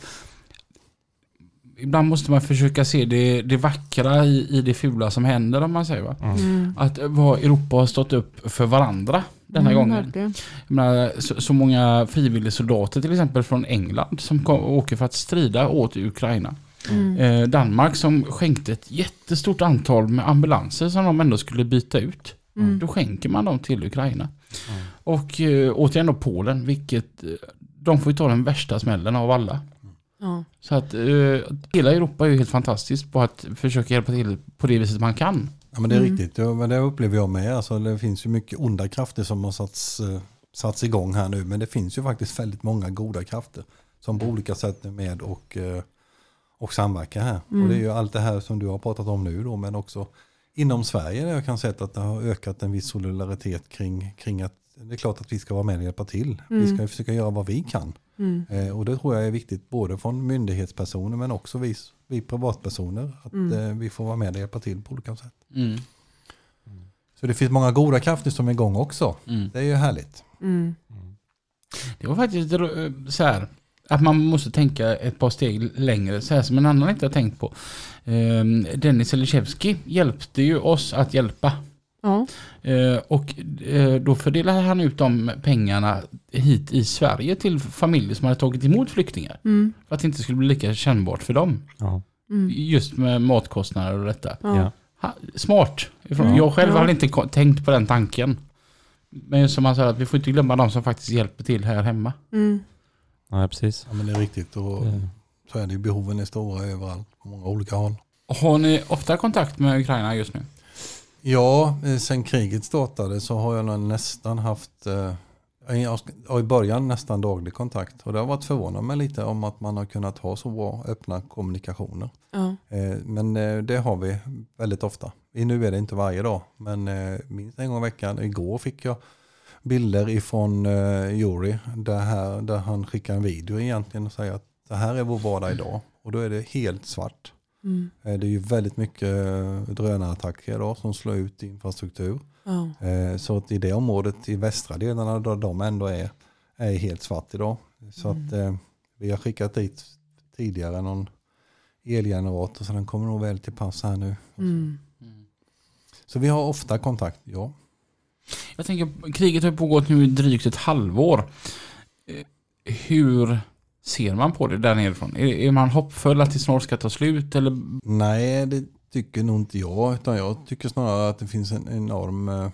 ibland måste man försöka se det, det vackra i, i det fula som händer om man säger va. Mm. Mm. Att vad Europa har stått upp för varandra denna Mm, gången. menar, så, så många frivilligsoldater till exempel från England som kom, åker för att strida åt Ukraina. Mm. Eh, Danmark som skänkte ett jättestort antal med ambulanser som de ändå skulle byta ut. Mm. Då skänker man dem till Ukraina. Mm. Och eh, återigen då Polen, vilket eh, de får ju ta den värsta smällen av alla. Ja. Så att eh, hela Europa är ju helt fantastiskt på att försöka hjälpa till på det viset man kan. Ja men det är Mm. riktigt, ja, men det upplever jag med. Alltså, det finns ju mycket onda krafter som har satts, eh, satts igång här nu. Men det finns ju faktiskt väldigt många goda krafter som på olika sätt är med och, eh, och samverka här. Mm. Och det är ju allt det här som du har pratat om nu då, men också inom Sverige där jag kan se att det har ökat en viss solidaritet kring, kring att det är klart att vi ska vara med och hjälpa till. Vi Mm. ska ju försöka göra vad vi kan. Mm. Eh, och det tror jag är viktigt både från myndighetspersoner men också vi, vi privatpersoner. Att Mm. eh, vi får vara med och hjälpa till på olika sätt. Mm. Så det finns många goda krafter som är igång också. Mm. Det är ju härligt. Mm. Det var faktiskt eh, så här att man måste tänka ett par steg längre, så här som en annan inte har tänkt på. Ehm, Dennis Eliszewski hjälpte ju oss att hjälpa. Ja. Eh, Och eh, då fördelade han ut de pengarna hit i Sverige till familjer som hade tagit emot flyktingar. Mm. För att det inte skulle bli lika kännbart för dem. Ja. Mm. Just med matkostnader och detta. Ja. Smart. Ifrån. Jag själv Ja. hade inte tänkt på den tanken. Men som han sa, att vi får inte glömma de som faktiskt hjälper till här hemma. Mm. Nej, precis. Ja, men det är riktigt och så är det. Behoven är stora överallt på många olika håll. Har ni ofta kontakt med Ukraina just nu? Ja, eh, sen kriget startade så har jag nog nästan haft, eh, i början nästan daglig kontakt. Och det har varit förvånat mig lite om att man har kunnat ha så bra öppna kommunikationer. Ja. Eh, Men det har vi väldigt ofta. Nu är det inte varje dag, men minst en gång i veckan. Igår fick jag bilder ifrån eh, Juri där, här, där han skickar en video egentligen och säger att det här är vår vardag idag. Och då är det helt svart. Mm. Eh, Det är ju väldigt mycket eh, drönarattacker idag som slår ut infrastruktur. Eh, Så att i det området i västra delarna där de ändå är, är helt svart idag. Så att eh, vi har skickat dit tidigare någon elgenerator så den kommer nog väl till pass här nu. Mm. Så vi har ofta kontakt, ja. Jag tänker, kriget har pågått nu i drygt ett halvår. Eh, Hur ser man på det där nerifrån? Är, är man hoppfull att det snart ska ta slut eller? Nej, det tycker nog inte jag. Utan jag tycker snarare att det finns en enorm eh,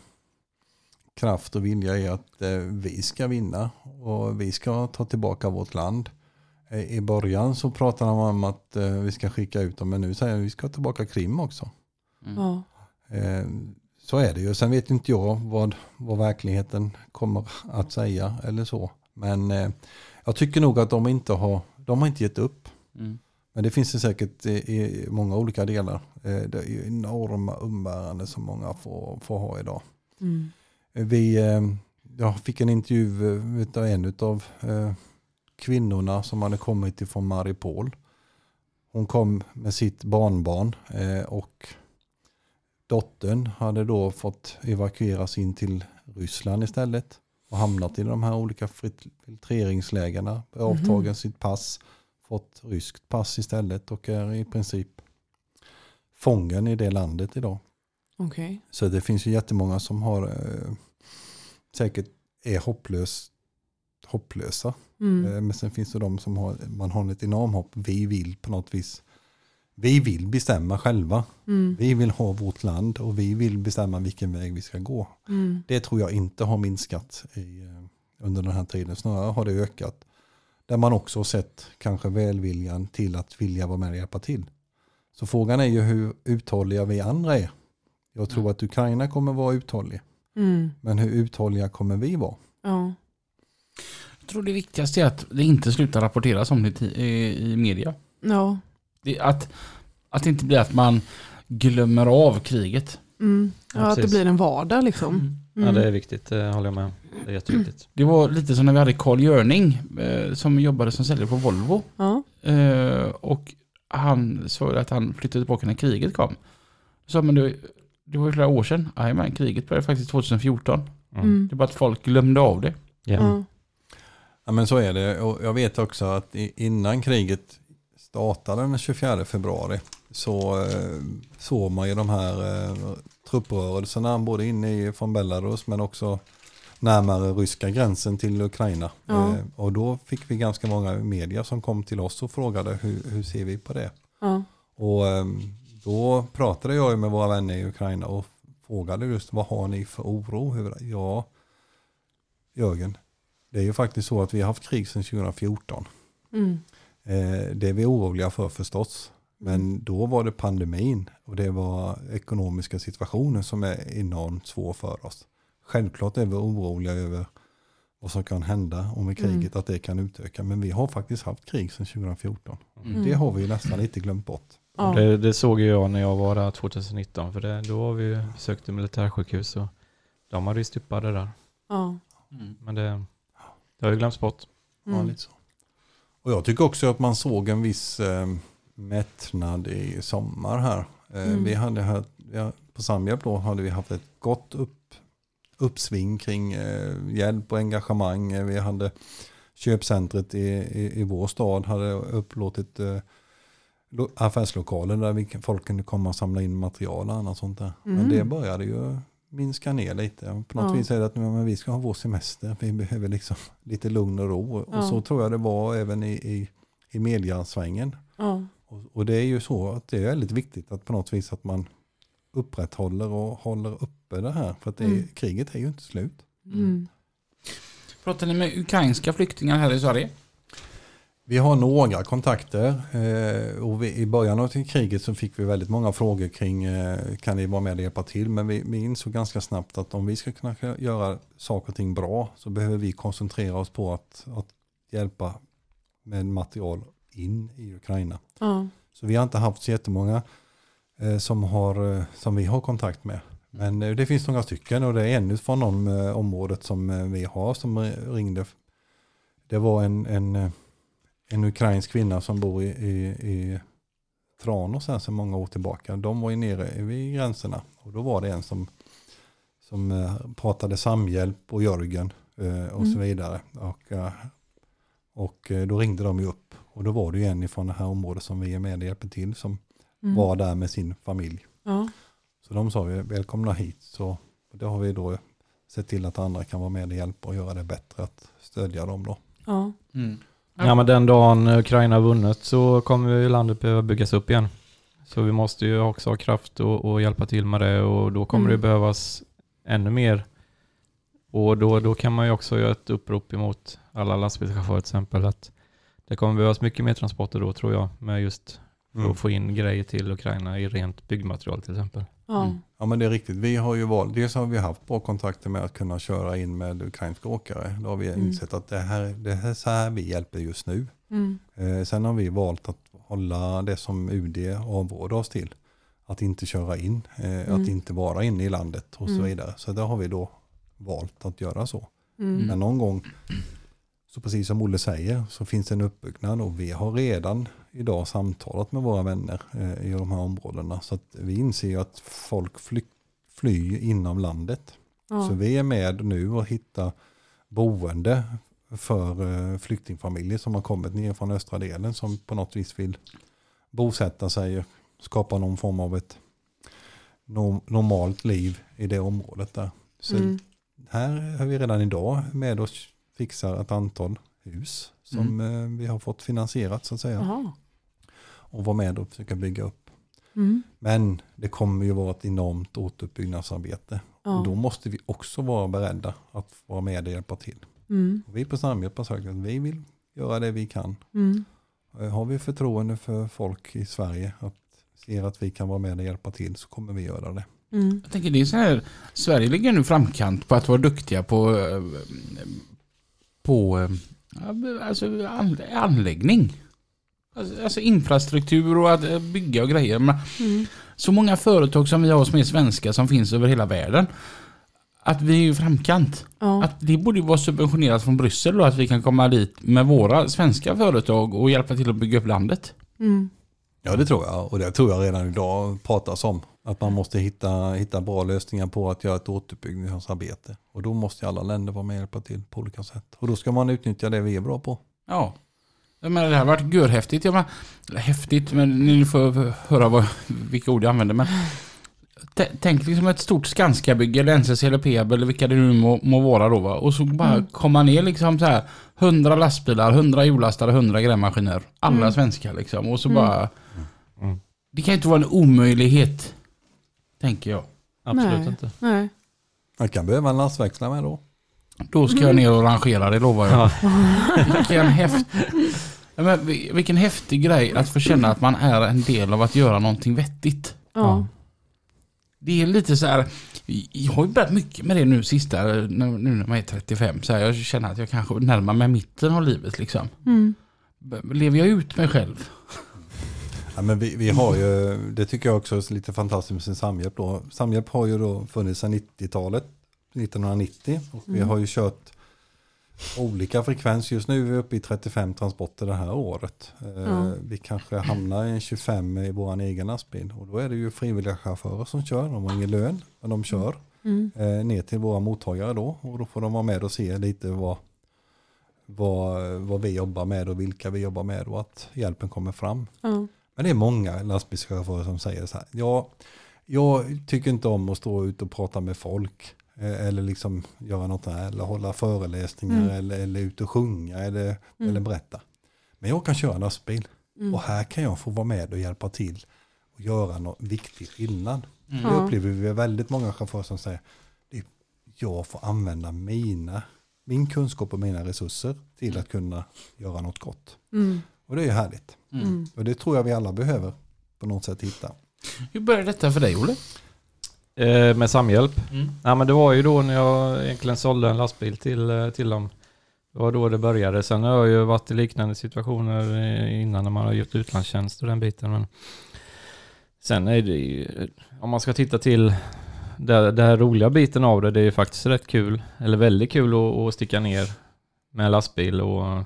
kraft och vilja i att eh, vi ska vinna. Och vi ska ta tillbaka vårt land. I början så pratade man om att vi ska skicka ut dem. Men nu säger vi att vi ska tillbaka Krim också. Ja. Eh, så är det ju. Sen vet inte jag vad, vad verkligheten kommer att säga eller så. Men eh, jag tycker nog att de inte har, de har inte gett upp. Mm. Men det finns det säkert i, i många olika delar. Eh, Det är ju enorma umbäranden som många får, får ha idag. Mm. Eh, Vi, eh, jag fick en intervju av en av kvinnorna som hade kommit ifrån Maripol. Hon kom med sitt barnbarn och dottern hade då fått evakueras in till Ryssland istället och hamnat i de här olika filtreringslägena, avtagen sitt pass, fått ryskt pass istället och är i princip fången i det landet idag. Okej. Så det finns ju jättemånga som har eh, säkert är hopplös, hopplösa. Mm. Eh, men sen finns det de som har, man har ett enormt hopp. Vi vill på något vis, vi vill bestämma själva. Mm. Vi vill ha vårt land och vi vill bestämma vilken väg vi ska gå. Mm. Det tror jag inte har minskat i, eh, under den här tiden. Snarare har det ökat. Där man också har sett kanske välviljan till att vilja vara med och hjälpa till. Så frågan är ju hur uthålliga vi andra är. Jag tror att Ukraina kommer vara uthållig. Mm. Men hur uthålliga kommer vi vara? Ja. Jag tror det viktigaste är att det inte slutar rapporteras om det i media. Ja. Det, att, att det inte blir att man glömmer av kriget. Mm. Ja, ja, att det blir en vardag liksom. Ja, Mm. det är viktigt, det håller jag med. Det är jätteviktigt. Det var lite som när vi hade Carl Görning eh, som jobbade som säljare på Volvo. Ja. Eh, och han sa att han flyttade tillbaka när kriget kom. Så men det, det var ju flera år sedan. Jajamän, kriget började faktiskt 2014. Mm. Mm. Det är bara att folk glömde av det. Ja. Ja. Ja men så är det och jag vet också att innan kriget startade den 24 februari så eh, såg man ju de här eh, trupprörelserna både inne i, från Belarus men också närmare ryska gränsen till Ukraina. Ja. Eh, och då fick vi ganska många media som kom till oss och frågade hur, hur ser vi på det? Ja. Och eh, då pratade jag med våra vänner i Ukraina och frågade just vad har ni för oro? över det?" Ja, Jörgen, det är ju faktiskt så att vi har haft krig sedan 2014. Mm. Eh, det är vi oroliga för förstås. Men då var det pandemin och det var ekonomiska situationen som är enormt svår för oss. Självklart är vi oroliga över vad som kan hända och med kriget att det kan utöka. Men vi har faktiskt haft krig sedan 2014. Mm. Det har vi ju nästan lite glömt bort. Ja. Det, det såg jag när jag var där 2019 för det, då har vi ju sökt ett militärsjukhus och de hade ju stupade där. Ja. Mm. Men det, det har ju glömts bort. Ja, Mm. lite så. Och jag tycker också att man såg en viss eh, mättnad i sommar här. Eh, Mm. Vi hade här, ja, på Sambhjälp då hade vi haft ett gott upp, uppsving kring eh, hjälp och engagemang. Eh, Vi hade köpcentret i, i, i vår stad hade upplåtit eh, lo- affärslokaler där vi, folk kunde komma och samla in material och annat sånt där. Men Mm. det började ju minska ner lite. På något Ja. vis är det att men vi ska ha vår semester. Vi behöver liksom lite lugn och ro. Ja. Och så tror jag det var även i, i, i mediasvängen. Ja. Och, och det är ju så att det är väldigt viktigt att på något vis att man upprätthåller och håller uppe det här. För att det är, Mm. kriget är ju inte slut. Mm. Pratar ni med ukrainska flyktingar här i Sverige? Vi har några kontakter eh, och vi, i början av kriget så fick vi väldigt många frågor kring eh, kan ni vara med och hjälpa till. Men vi, vi insåg ganska snabbt att om vi ska kunna göra saker och ting bra så behöver vi koncentrera oss på att, att hjälpa med material in i Ukraina. Ja. Så vi har inte haft så jättemånga eh, som, har, som vi har kontakt med. Men det finns några stycken och det är en från de området som vi har som ringde. Det var en, en, en ukrainsk kvinna som bor i, i, i Tranås här sedan många år tillbaka. De var ju nere vid gränserna och då var det en som, som eh, pratade samhjälp och Jörgen eh, och så Mm. vidare. Och, eh, och då ringde de ju upp och då var det ju en från det här området som vi är med och hjälper till som Mm. var där med sin familj. Ja. Så de sa ju välkomna hit. Så det har vi då sett till att andra kan vara med och hjälpa och göra det bättre att stödja dem då. Ja. Mm. Ja. men den dagen Ukraina har vunnit så kommer ju landet behöva byggas upp igen. Så vi måste ju också ha kraft och, och hjälpa till med det och då kommer Mm. det behövas ännu mer. Och då, då kan man ju också göra ett upprop emot alla lastbilschaufförer till exempel att det kommer behövas mycket mer transporter då tror jag med just för Mm. att få in grejer till Ukraina i rent byggmaterial till exempel. Ja. Mm. Ja men det är riktigt. Vi har ju valt, dels har vi haft bra kontakter med att kunna köra in med ukrainska åkare. Då har vi Mm. insett att det här, det här är så här vi hjälper just nu. Mm. Eh, sen har vi valt att hålla det som UD avråder oss till. Att inte köra in, eh, Mm. att inte vara inne i landet och så Mm. vidare. Så där har vi då valt att göra så. Mm. Men någon gång, så precis som Olle säger, så finns det en uppbyggnad och vi har redan idag samtalat med våra vänner eh, i de här områdena. Så att vi inser ju att folk fly, flyr inom landet. Ja. Så vi är med nu och hittar boende för eh, flyktingfamiljer som har kommit ner från östra delen som på något vis vill bosätta sig och skapa någon form av ett no- normalt liv i det området där. Så Mm. här är vi redan idag med och fixar ett antal hus som eh, vi har fått finansierat så att säga. Jaha. Och vara med och försöka bygga upp. Mm. Men det kommer ju vara ett enormt återuppbyggnadsarbete. Ja. Och då måste vi också vara beredda att vara med och hjälpa till. Mm. Och vi på Samhjälp har sagt att vi vill göra det vi kan. Mm. Eh, Har vi förtroende för folk i Sverige att ser att vi kan vara med och hjälpa till så kommer vi göra det. Mm. Jag tänker det är så här, Sverige ligger nu framkant på att vara duktiga på, eh, på eh, alltså, an- anläggning. Alltså, alltså infrastruktur och att eh, bygga och grejer. Men Mm. så många företag som vi har som är svenska som finns över hela världen. Att vi är ju framkant. Ja. Att det borde ju vara subventionerat från Bryssel då att vi kan komma dit med våra svenska företag och hjälpa till att bygga upp landet. Mm. Ja det tror jag och det tror jag redan idag pratas om. Att man måste hitta, hitta bra lösningar på att göra ett återuppbyggnadsarbete. Och då måste alla länder vara med och hjälpa till på olika sätt. Och då ska man utnyttja det vi är bra på. Ja. Jag menar, det här har varit görhäftigt. Jag menar, häftigt, men ni får höra vad, vilka ord jag använder. Men tänk liksom ett stort Skanska-bygge eller NCC eller Peab eller vilka det nu må, må vara då. Va? Och så bara Mm. komma ner liksom så här 100 lastbilar, 100 hjullastare, 100 grävmaskiner. Alla Mm. svenska liksom. Och så Mm. bara... Mm. Det kan inte vara en omöjlighet. Tänker jag. Absolut Nej. inte. Nej. Man kan behöva en lastväxlare med då. Då ska jag ner och rangera, det lovar jag. Ja. Vilken, häft... Ja, men vi- vilken häftig grej att få känna att man är en del av att göra någonting vettigt. Ja. Det är lite så här, jag har ju börjat mycket med det nu sista, nu nu när man är 35. Så här, jag känner att jag kanske närmar mig mitten av livet liksom. Mm. Lever jag ut mig själv? Ja, men vi, vi har ju, det tycker jag också är lite fantastiskt med sin Samhjälp. Då. Samhjälp har ju då funnits sedan 90-talet, 1990. Och vi har ju kört olika frekvens. Just nu är vi uppe i 35 transporter det här året. Ja. Vi kanske hamnar i 25 i vår egen lastbil. Och då är det ju frivilliga chaufförer som kör. De har ingen lön, men de kör Mm. eh, ner till våra mottagare då. Och då får de vara med och se lite vad, vad, vad vi jobbar med och vilka vi jobbar med och att hjälpen kommer fram. Ja. Men det är många lastbilschaufförer som säger så här. Ja, jag tycker inte om att stå ut och prata med folk. Eh, Eller liksom göra något här. Eller hålla föreläsningar. Mm. Eller, eller ut och sjunga. Eller, Mm. eller berätta. Men jag kan köra lastbil. Mm. Och här kan jag få vara med och hjälpa till. Och göra någon viktig skillnad. Det Ja. upplever vi väldigt många chaufförer som säger. "Det- Jag får använda mina, min kunskap och mina resurser till att kunna göra något gott. Mm. Och det är ju härligt. Mm. Mm. Och det tror jag vi alla behöver på något sätt hitta. Hur började detta för dig Olle? Eh, med Samhjälp. Mm. Ja, men det var ju då när jag egentligen sålde en lastbil till, eh, till dem. Det var då det började. Sen har jag ju varit i liknande situationer eh, innan när man har gjort utlandstjänst och den biten. Men sen är det ju, om man ska titta till det här roliga biten av det, det är ju faktiskt rätt kul, eller väldigt kul att, att sticka ner med lastbil och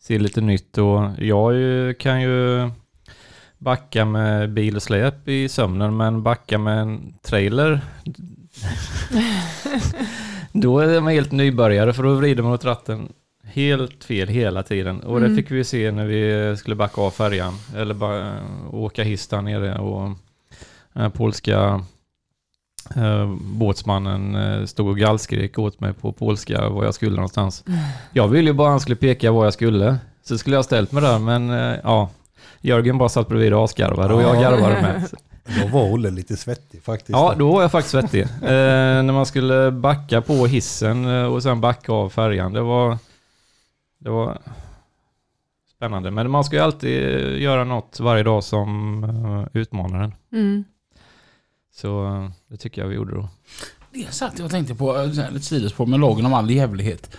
se lite nytt. Och jag ju, kan ju backa med bil och släp i sömnen, men backa med en trailer då är man helt nybörjare för då vrider man åt ratten helt fel hela tiden. Och Mm. det fick vi se när vi skulle backa av färjan. Eller bara eh, åka hiss där nere. Och den här polska eh, båtsmannen eh, stod och gallskrek åt mig på polska var jag skulle någonstans. Jag ville ju bara att han skulle peka var jag skulle. Så skulle jag ställt mig där men eh, ja. Jörgen bara satt bredvid och asgarvade och jag Ja. garvade med. Då var Olle lite svettig faktiskt. Ja, då var jag faktiskt svettig. Eh, när man skulle backa på hissen eh, och sen backa av färjan. Det var, det var spännande. Men man ska ju alltid eh, göra något varje dag som eh, utmanar en. Mm. Så det tycker jag vi gjorde då. Det satt jag och tänkte på, lite sidospår med lagen om all jävlighet.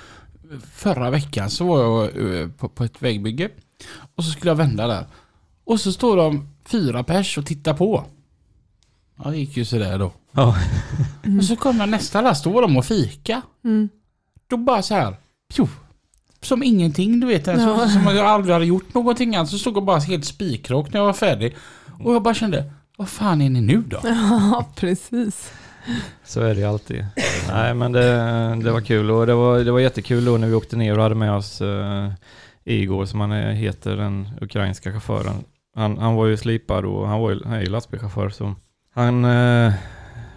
Förra veckan så var jag på, på ett vägbygge och så skulle jag vända där. Och så står de fyra pers och tittar på. Ja, det gick ju sådär då. Ja. Och så kommer nästa då var de och fika. Mm. Då bara så här, pjo, som ingenting du vet. Alltså, Ja. Som jag aldrig hade gjort någonting alls. Så stod jag bara helt spikrak när jag var färdig. Och jag bara kände, vad fan är ni nu då? Ja, precis. Så är det ju alltid. Nej men det, det var kul och det var, det var jättekul då när vi åkte ner och hade med oss uh, Igor som han heter, den ukrainska chauffören. Han, han var ju slipad och han, var ju, han är ju lastbilschaufför så han eh,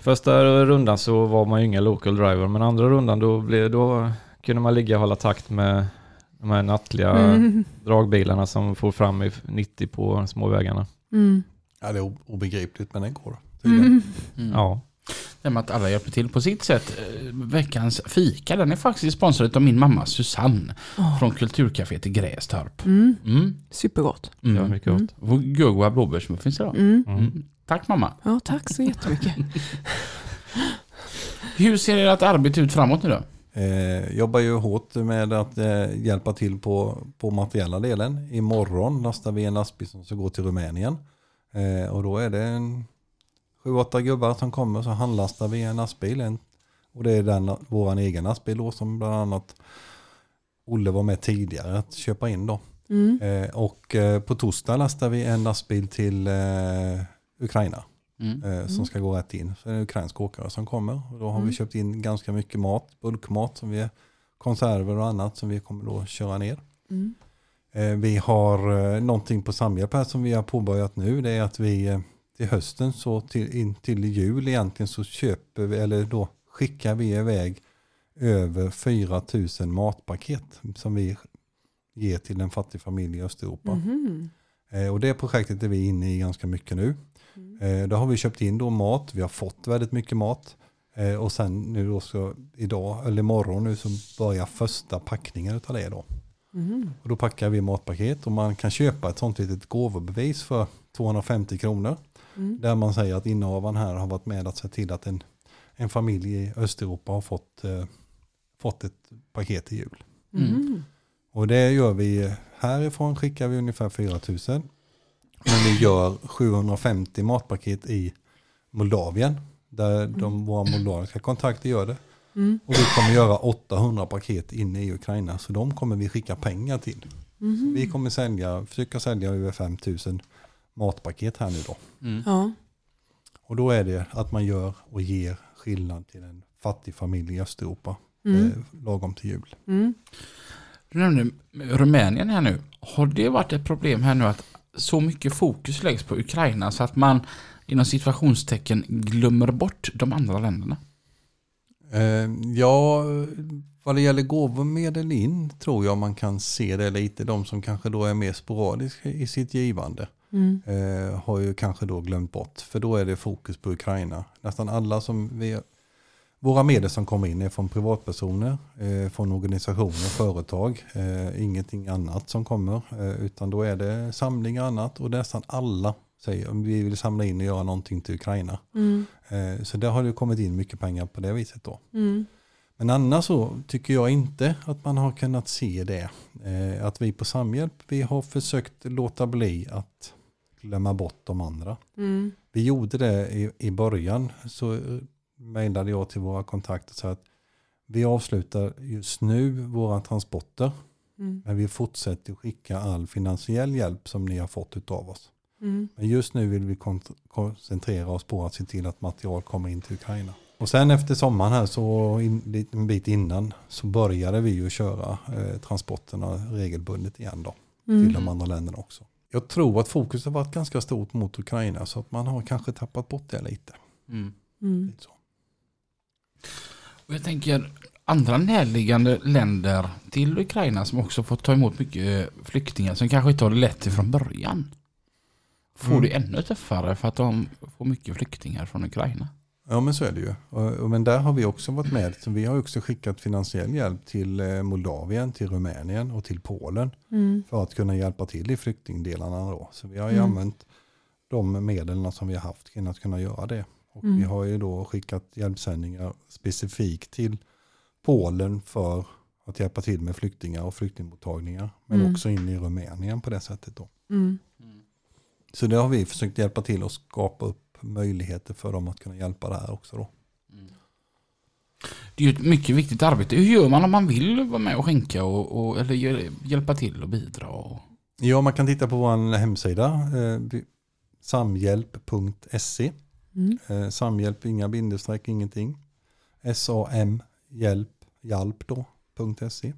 Första rundan så var man ju ingen local driver men andra rundan då, blev, då kunde man ligga och hålla takt med de här nattliga Mm. dragbilarna som får fram i 90 på de små vägarna. Mm. Ja, det är obegripligt men det går. Mm. Mm. Ja. Det med att alla hjälper till på sitt sätt. Eh, Veckans fika, den är faktiskt sponsrad av min mamma Susanne. Åh. Från Kulturcaféet i Grästorp. Mm. Mm. Supergott. Mm. mycket gott. Och Gurgoa blåbärsmuffins idag. Mm. Mm. Mm. Tack mamma. Ja, tack så jättemycket. Hur ser ert arbete ut framåt nu då? Eh, jobbar ju hårt med att eh, hjälpa till på, på materiella delen. Imorgon lastar vi en lastbil som ska gå till Rumänien. Eh, och då är det en sju, åtta gubbar som kommer så handlastar vi en lastbil. Och det är den, vår egen lastbil då som bland annat Olle var med tidigare att köpa in då. Mm. Eh, och eh, på torsdag lastar vi en lastbil till eh, Ukraina. Mm. eh, som ska gå rätt in. Så det är en ukrainsk åkare som kommer. Och då har Mm. vi köpt in ganska mycket mat, bulkmat, som vi, konserver och annat som vi kommer då köra ner. Mm. Eh, vi har eh, någonting på Samhjälp här som vi har påbörjat nu. Det är att vi eh, till hösten, så till, in till jul egentligen, så köper vi, eller då skickar vi iväg över 4 000 matpaket som vi ger till en fattig familj i Östeuropa. Mhm. Eh, och det projektet är vi inne i ganska mycket nu. Eh, då har vi köpt in då mat, vi har fått väldigt mycket mat. Eh, och sen nu då så idag, eller imorgon nu så börjar första packningen utav det då. Mm. Och då packar vi matpaket och man kan köpa ett sånt litet gåvobevis för 250 kronor. Mm. Där man säger att innehavaren här har varit med att se till att en, en familj i Östeuropa har fått, eh, fått ett paket till jul. Mm. Och det gör vi härifrån skickar vi ungefär 4000. Men vi gör 750 matpaket i Moldavien. Där de, våra moldaviska kontakter gör det. Mm. Och vi kommer göra 800 paket inne i Ukraina. Så de kommer vi skicka pengar till. Mhm. Vi kommer sälja, försöka sälja över 5000 matpaket här nu då. Mm. Ja. Och då är det att man gör och ger skillnad till en fattig familj i Östeuropa. Mm. Eh, lagom till jul. Mm. Du nämnde Rumänien här nu. Har det varit ett problem här nu att så mycket fokus läggs på Ukraina så att man inom situationstecken glömmer bort de andra länderna? Eh, ja, vad det gäller gåvomedel in tror jag man kan se det lite. De som kanske då är mer sporadiska i sitt givande Mm. eh, har ju kanske då glömt bort. För då är det fokus på Ukraina. Nästan alla som vi, våra medel som kommer in är från privatpersoner, eh, från organisationer, företag. Eh, ingenting annat som kommer. Eh, utan då är det samlingar och annat. Och nästan alla säger vi vill samla in och göra någonting till Ukraina. Mm. Eh, så där har det kommit in mycket pengar på det viset då. Mm. Men annars så tycker jag inte att man har kunnat se det. Eh, att vi på Samhjälp, vi har försökt låta bli att glömma bort de andra. Mm. Vi gjorde det i, i början, så eh, mejlade jag till våra kontakter sa att vi avslutar just nu våra transporter, Mm. men vi fortsätter skicka all finansiell hjälp som ni har fått av oss. Mm. Men just nu vill vi koncentrera oss på att se till att material kommer in till Ukraina. Och sen efter sommaren här så in, en bit innan så började vi ju köra eh, transporterna regelbundet igen då till Mm. de andra länderna också. Jag tror att fokus har varit ganska stort mot Ukraina så att man har kanske tappat bort det lite. Mm. Mm. Lite så. Och jag tänker andra närliggande länder till Ukraina som också fått ta emot mycket flyktingar som kanske inte har det lätt från början. Får Mm. det ännu tuffare för att de får mycket flyktingar från Ukraina? Ja men så är det ju. Och, men där har vi också varit med. Vi har också skickat finansiell hjälp till eh, Moldavien, till Rumänien och till Polen. Mm. för att kunna hjälpa till i flyktingdelarna då. Så vi har ju Mm. använt de medlen som vi har haft till att kunna göra det. Och Mm. vi har ju då skickat hjälpsändningar specifikt till Polen för att hjälpa till med flyktingar och flyktingmottagningar. Men Mm. också in i Rumänien på det sättet då. Mm. Så det har vi försökt hjälpa till och skapa upp möjligheter för dem att kunna hjälpa det här också då. Det är ju ett mycket viktigt arbete. Hur gör man om man vill vara med och skänka och, och eller hjäl- hjälpa till och bidra? Och... Ja, man kan titta på vår hemsida, eh, samhjälp.se. Mm. Eh, samhjälp, inga bindestreck, ingenting. S-A-M, hjälp, hjälp då, .se. Eh,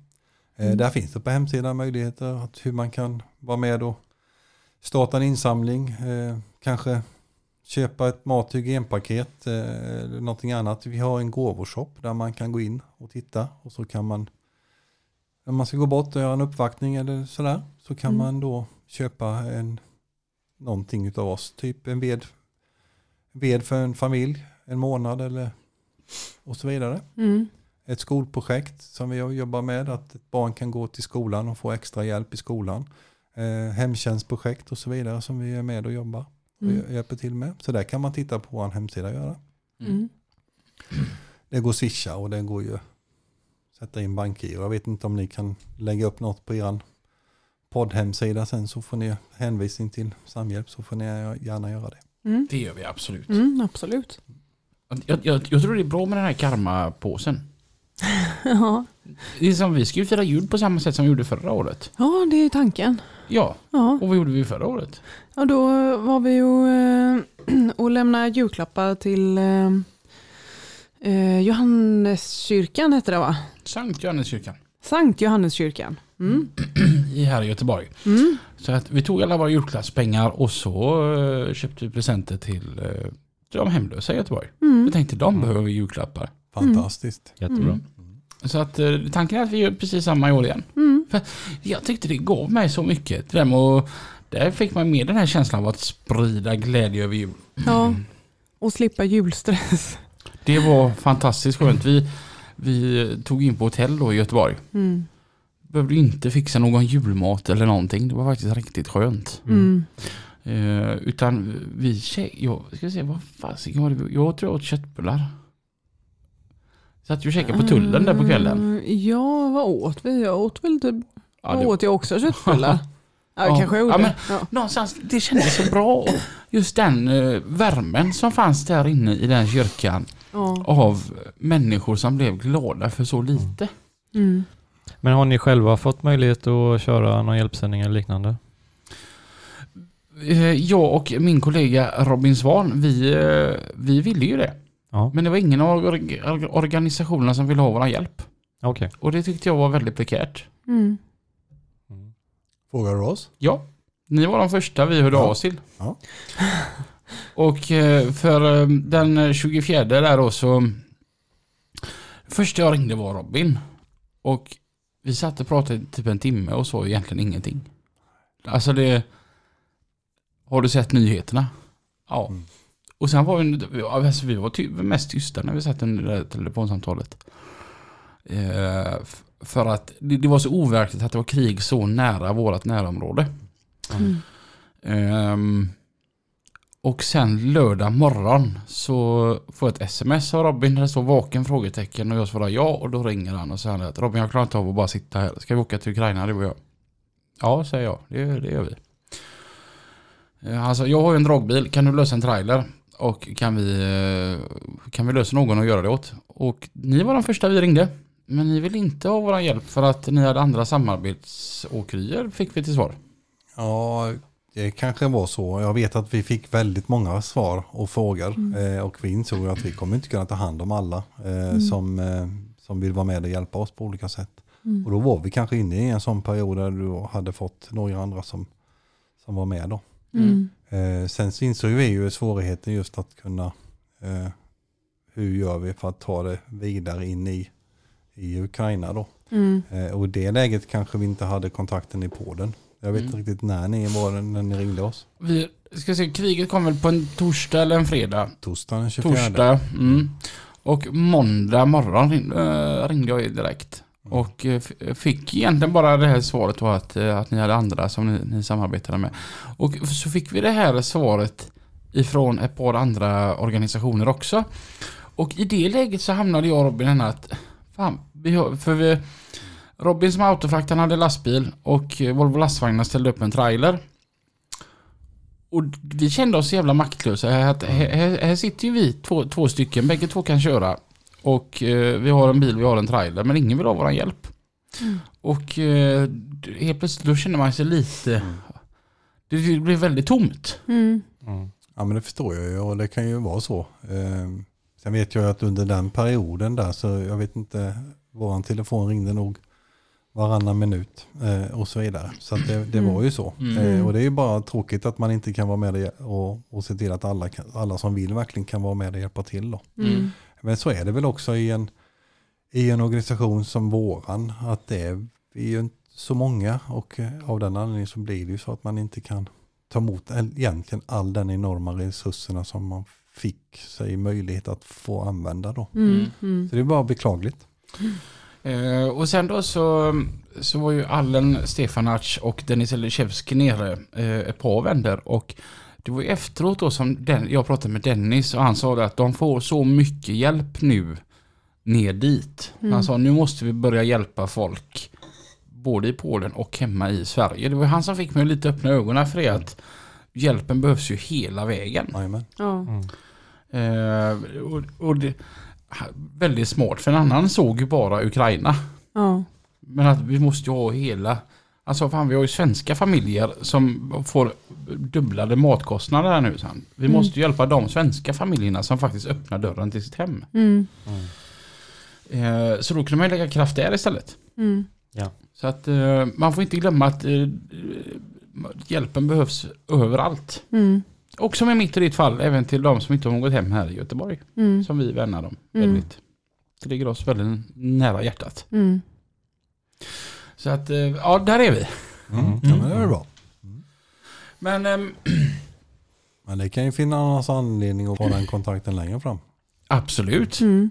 Mm. Där finns det på hemsidan möjligheter att hur man kan vara med och starta en insamling. Eh, kanske köpa ett mat och hygienpaket eh, eller någonting annat. Vi har en gåvoshop där man kan gå in och titta och så kan man om man ska gå bort och göra en uppvaktning eller sådär så kan Mm. man då köpa en någonting utav oss. Typ en ved, ved för en familj, en månad eller och så vidare. Mm. Ett skolprojekt som vi jobbar med, att ett barn kan gå till skolan och få extra hjälp i skolan. Eh, hemtjänstprojekt och så vidare som vi är med och jobbar och Mm. hjälper till med. Så där kan man titta på vår hemsida och göra. Mm. Det går swisha och det går ju sätta in bankgiro. Jag vet inte om ni kan lägga upp något på er poddhemsida sen så får ni hänvisning till Samhjälp så får ni gärna göra det. Mm. Det gör vi absolut. Mm, absolut. Jag, jag, jag tror det är bra med den här karmapåsen. Ja. Det är som vi ska ju fira jul på samma sätt som vi gjorde förra året. ja, det är tanken. Ja, Ja. och vad gjorde vi förra året? Ja, då var vi ju eh, och lämnade julklappar till eh, eh, Johanneskyrkan hette det va? Sankt Johanneskyrkan Sankt Johanneskyrkan. Mm. i här i Göteborg. Mm. Så att vi tog alla våra julklappspengar och så eh, köpte vi presenter till eh, de hemlösa i Göteborg. Mm. Jag tänkte de behöver julklappar. Fantastiskt. Jättebra. Mm. Så att eh, tanken är att vi gör precis samma i år igen. Mm. Jag tyckte det gav mig så mycket. Det att, där fick man med den här känslan av att sprida glädje över jul. Ja, och slippa julstress. Det var fantastiskt skönt. Vi, vi tog in på hotell då i Göteborg. Mm. behövde inte fixa någon julmat eller någonting. Det var faktiskt riktigt skönt. Mm. Eh, utan vi jag ska se vad fasiken var det Jag tror jag åt köttbullar. Satt ju och käkade på tullen där på kvällen. Eh, Ja, vad åt vi? Jag åt väl typ, Ja, vad det, åt jag också köttbullar? Ja, Ja. kanske jag Ja, gjorde. men- Ja, någonstans, det kändes så bra. Just den eh, värmen som fanns där inne i den kyrkan. ja. Av människor som blev glada för så lite. Mm. Men har ni själva fått möjlighet att köra någon hjälpsändning eller liknande? Eh, Jag och min kollega Robin Svan, vi, eh, vi ville ju det. Ja, Men det var ingen av org- organisationerna som ville ha vår hjälp. okej. Och det tyckte jag var väldigt prekärt. Mm. Frågar du oss? Ja, ni var de första vi hörde Ja. av oss till. Ja. Och eh, för eh, den 24 där då så... Första jag ringde var Robin. Och vi satt och pratade typ en timme och sa egentligen ingenting. Alltså det... Har du sett nyheterna? Ja. Och sen var vi, alltså vi var ty mest tysta när vi satt under det där telefonsamtalet. Eh, för att det, det var så overkligt att det var krig så nära vårt närområde. Mm. Ehm, och sen lördag morgon så får jag ett sms av Robin där det står vaken frågetecken och jag svarar ja och då ringer han och säger att Robin jag klarar inte av att bara sitta här. Ska vi åka till Ukraina du och jag? Ja säger jag, det, det gör vi. Eh, Alltså jag har ju en dragbil, kan du lösa en trailer? Och kan vi, eh, kan vi lösa någon att göra det åt? Och ni var de första vi ringde. Men ni vill inte ha vår hjälp för att ni hade andra samarbetsåkerier fick vi till svar. Ja, det kanske var så. Jag vet att vi fick väldigt många svar och frågor. Eh, och vi insåg att vi kommer inte kunna ta hand om alla eh, som, eh, som vill vara med och hjälpa oss på olika sätt. Mm. Och då var vi kanske inne i en sån period där du hade fått några andra som, som var med då. Mm. Eh, sen så insåg vi ju svårigheten just att kunna, eh, hur gör vi för att ta det vidare in i, i Ukraina då. Mm. Eh, och i det läget kanske vi inte hade kontakten i Polen. Jag vet inte Mm. riktigt när ni var när ni ringde oss. Vi ska se, kriget kom väl på en torsdag eller en fredag? Torsdagen den 24. Torsdag. Mm. Och måndag morgon äh, ringde jag direkt. Och eh, fick egentligen bara det här svaret var att, eh, att ni hade andra som ni, ni samarbetade med. Och så fick vi det här svaret ifrån ett par andra organisationer också. Och i det läget så hamnade jag och Robin henne att fan, vi har, för vi, Robin som autofrakt han hade lastbil och Volvo lastvagnar ställde upp en trailer. Och vi kände oss så jävla maktlösa. Att här, här, här sitter ju vi två, två stycken, bägge två kan köra. Och eh, vi har en bil, vi har en trailer, men ingen vill ha vår hjälp. Mm. Och eh, helt plötsligt då känner man sig lite... Det blir väldigt tomt. Mm. Mm. Ja men det förstår jag ju och det kan ju vara så. Eh, sen vet jag ju att under den perioden där så jag vet inte, våran telefon ringde nog varannan minut eh, och så vidare. Så att det, det var ju så. Mm. Eh, och det är ju bara tråkigt att man inte kan vara med och, och se till att alla, alla som vill verkligen kan vara med och hjälpa till då. Mm. Men så är det väl också i en, i en organisation som våran, att det är, vi är ju inte så många och eh, av den anledningen så blir det ju så att man inte kan ta emot egentligen all den enorma resurserna som man fick sig möjlighet att få använda då. Mm. Mm. Så det är bara beklagligt. Eh, och sen då så, så var ju Allen Stefanac och Denis Eliszewski nere eh, ett par vänder och det var ju efteråt då som den, jag pratade med Dennis och han sa det att de får så mycket hjälp nu ner dit. Mm. Han sa nu måste vi börja hjälpa folk både i Polen och hemma i Sverige. Det var han som fick mig lite öppna ögonen för det att hjälpen behövs ju hela vägen. Ja. Mm. Eh, och, och det, väldigt smart för en annan såg ju bara Ukraina. Ja. Men att vi måste ju ha hela... Alltså fan vi har ju svenska familjer som får dubblade matkostnader här nu sen. Vi Mm. måste ju hjälpa de svenska familjerna som faktiskt öppnar dörren till sitt hem. Mm. Eh, så då kunde man ju lägga kraft där istället. Mm. Så att eh, man får inte glömma att eh, hjälpen behövs överallt. Mm. Och som i mitt och ditt fall, även till de som inte har något hem här i Göteborg. Mm. Som vi värnar om Mm. väldigt. Det ligger oss väldigt nära hjärtat. Mm. Så att, eh, ja där är vi. Mm. Mm. Ja, men det är bra. Men ehm, Men det kan ju finnas anledning att ha den kontakten längre fram. absolut. Mm.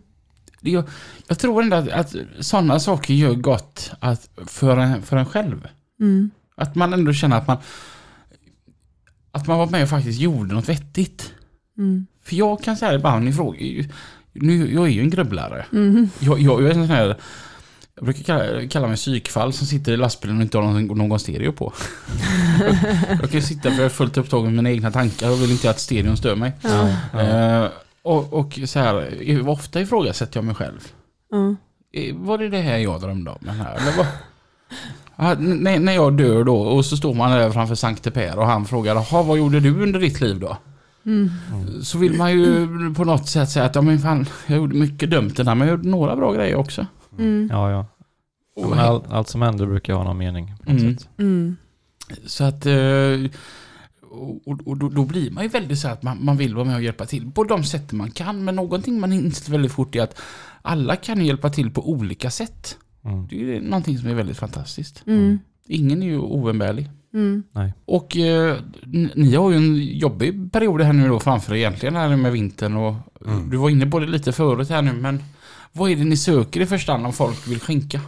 Jag, jag tror ändå att, att sådana saker gör gott att, för, en, för en själv. Mm. Att man ändå känner att man att man var med och faktiskt gjorde något vettigt. Mm. För jag kan säga ibland, ni frågar nu, jag är ju en grubblare. Mm. Jag, jag, jag är en sån här, jag brukar kalla, kalla mig psykfall som sitter i lastbilen och inte har någon, någon stereo på. jag kan sitta för jag är fullt upptagen med mina egna tankar och vill inte att stereon stör mig. Ja. Eh, och, och så här, ofta ifrågasätter jag mig själv. Eh, Var det det här jag drömde om? Den här? Eller vad? N- när, när jag dör då och så står man där framför Sankte Per och han frågar Jaha, vad gjorde du under ditt liv då? Mm. Så vill man ju på något sätt säga att ja, men fan, jag gjorde mycket dumt den här men jag gjorde några bra grejer också. Mm. Ja, ja. Men all, allt som händer brukar ha någon mening på något Mm. sätt. Mm. Så att eh, och, och då, då blir man ju väldigt så att man, man vill vara med och hjälpa till på de sätt man kan. Men någonting man inser väldigt fort är att alla kan hjälpa till på olika sätt. Mm. Det är någonting som är väldigt fantastiskt. Mm. Ingen är ju oumbärlig. Mm. Och eh, ni har ju en jobbig period här nu då framför er egentligen här med vintern och Mm. du var inne på det lite förut här nu men vad är det ni söker i första hand om folk vill skänka?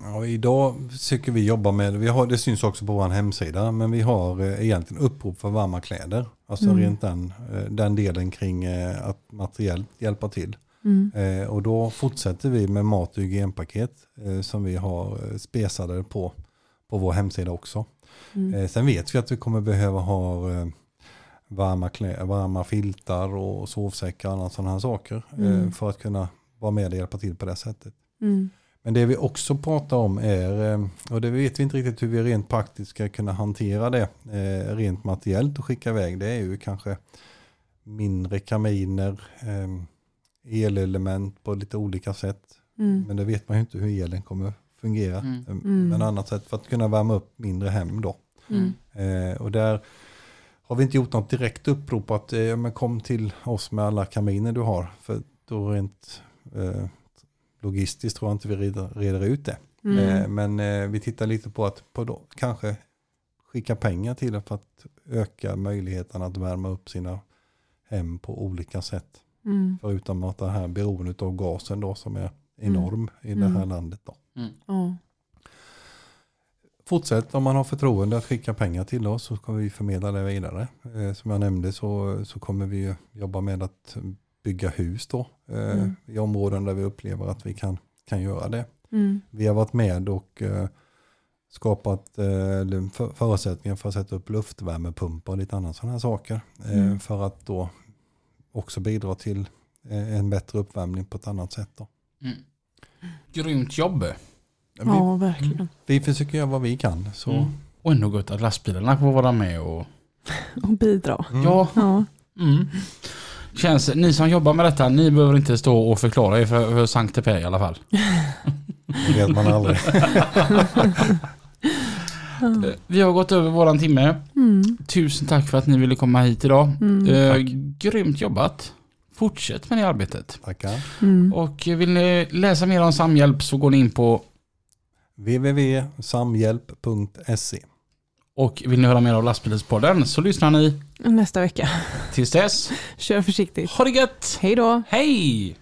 Ja, idag försöker vi jobba med, vi har, det syns också på vår hemsida, men vi har eh, egentligen upprop för varma kläder. Alltså Mm. rent den, eh, den delen kring eh, att materiellt hjälpa till. Mm. Eh, och då fortsätter vi med mat och hygienpaket eh, som vi har spesade på, på vår hemsida också. Mm. Eh, sen vet vi att vi kommer behöva ha eh, varma, klä, varma filtar och sovsäckar och annat sådana här saker. Eh, Mm. för att kunna vara med och hjälpa till på det sättet. Mm. Men det vi också pratar om är, eh, och det vet vi inte riktigt hur vi rent praktiskt ska kunna hantera det eh, rent materiellt och skicka iväg, det är ju kanske mindre kaminer, eh, elelement på lite olika sätt. Mm. Men det vet man ju inte hur elen kommer fungera. Mm. Mm. Men annat sätt för att kunna värma upp mindre hem då. Mm. Och där har vi inte gjort något direkt upprop att eh, men kom till oss med alla kaminer du har. För då rent eh, logistiskt tror jag inte vi reder, reder ut det. Mm. Eh, men eh, vi tittar lite på att på då, kanske skicka pengar till det för att öka möjligheten att värma upp sina hem på olika sätt. Mm. Förutom att det här beroendet av gasen då som är enorm i det här Mm. landet. Då. Ja. Fortsätt om man har förtroende att skicka pengar till oss så kommer vi förmedla det vidare. Som jag nämnde så, så kommer vi ju jobba med att bygga hus då. Eh, Mm. I områden där vi upplever att vi kan, kan göra det. Mm. Vi har varit med och eh, skapat eh, för, förutsättningar för att sätta upp luftvärmepumpar och lite annat sådana här saker. Eh, Mm. För att då också bidra till eh, en bättre uppvärmning på ett annat sätt. Då. Mm. Grymt jobb. ja, verkligen. Vi, vi försöker göra vad vi kan. Så. Mm. Och ändå gott att lastbilarna får vara med och... Och bidra. Mm. Ja, Ja. Känns, ni som jobbar med detta, ni behöver inte stå och förklara er för, för Sankte Per i alla fall. Det vet man aldrig. Eh, Vi har gått över våran timme. Mm. Tusen tack för att ni ville komma hit idag. Mm. Eh, grymt jobbat. Fortsätt med det arbetet. Tackar. Mm. Och vill ni läsa mer om Samhjälp så går ni in på www.samhjälp.se och vill ni höra mer av Lastbilspodden så lyssnar ni Nästa vecka. tills dess. Kör försiktigt. Ha det gött! Hej då. Hej!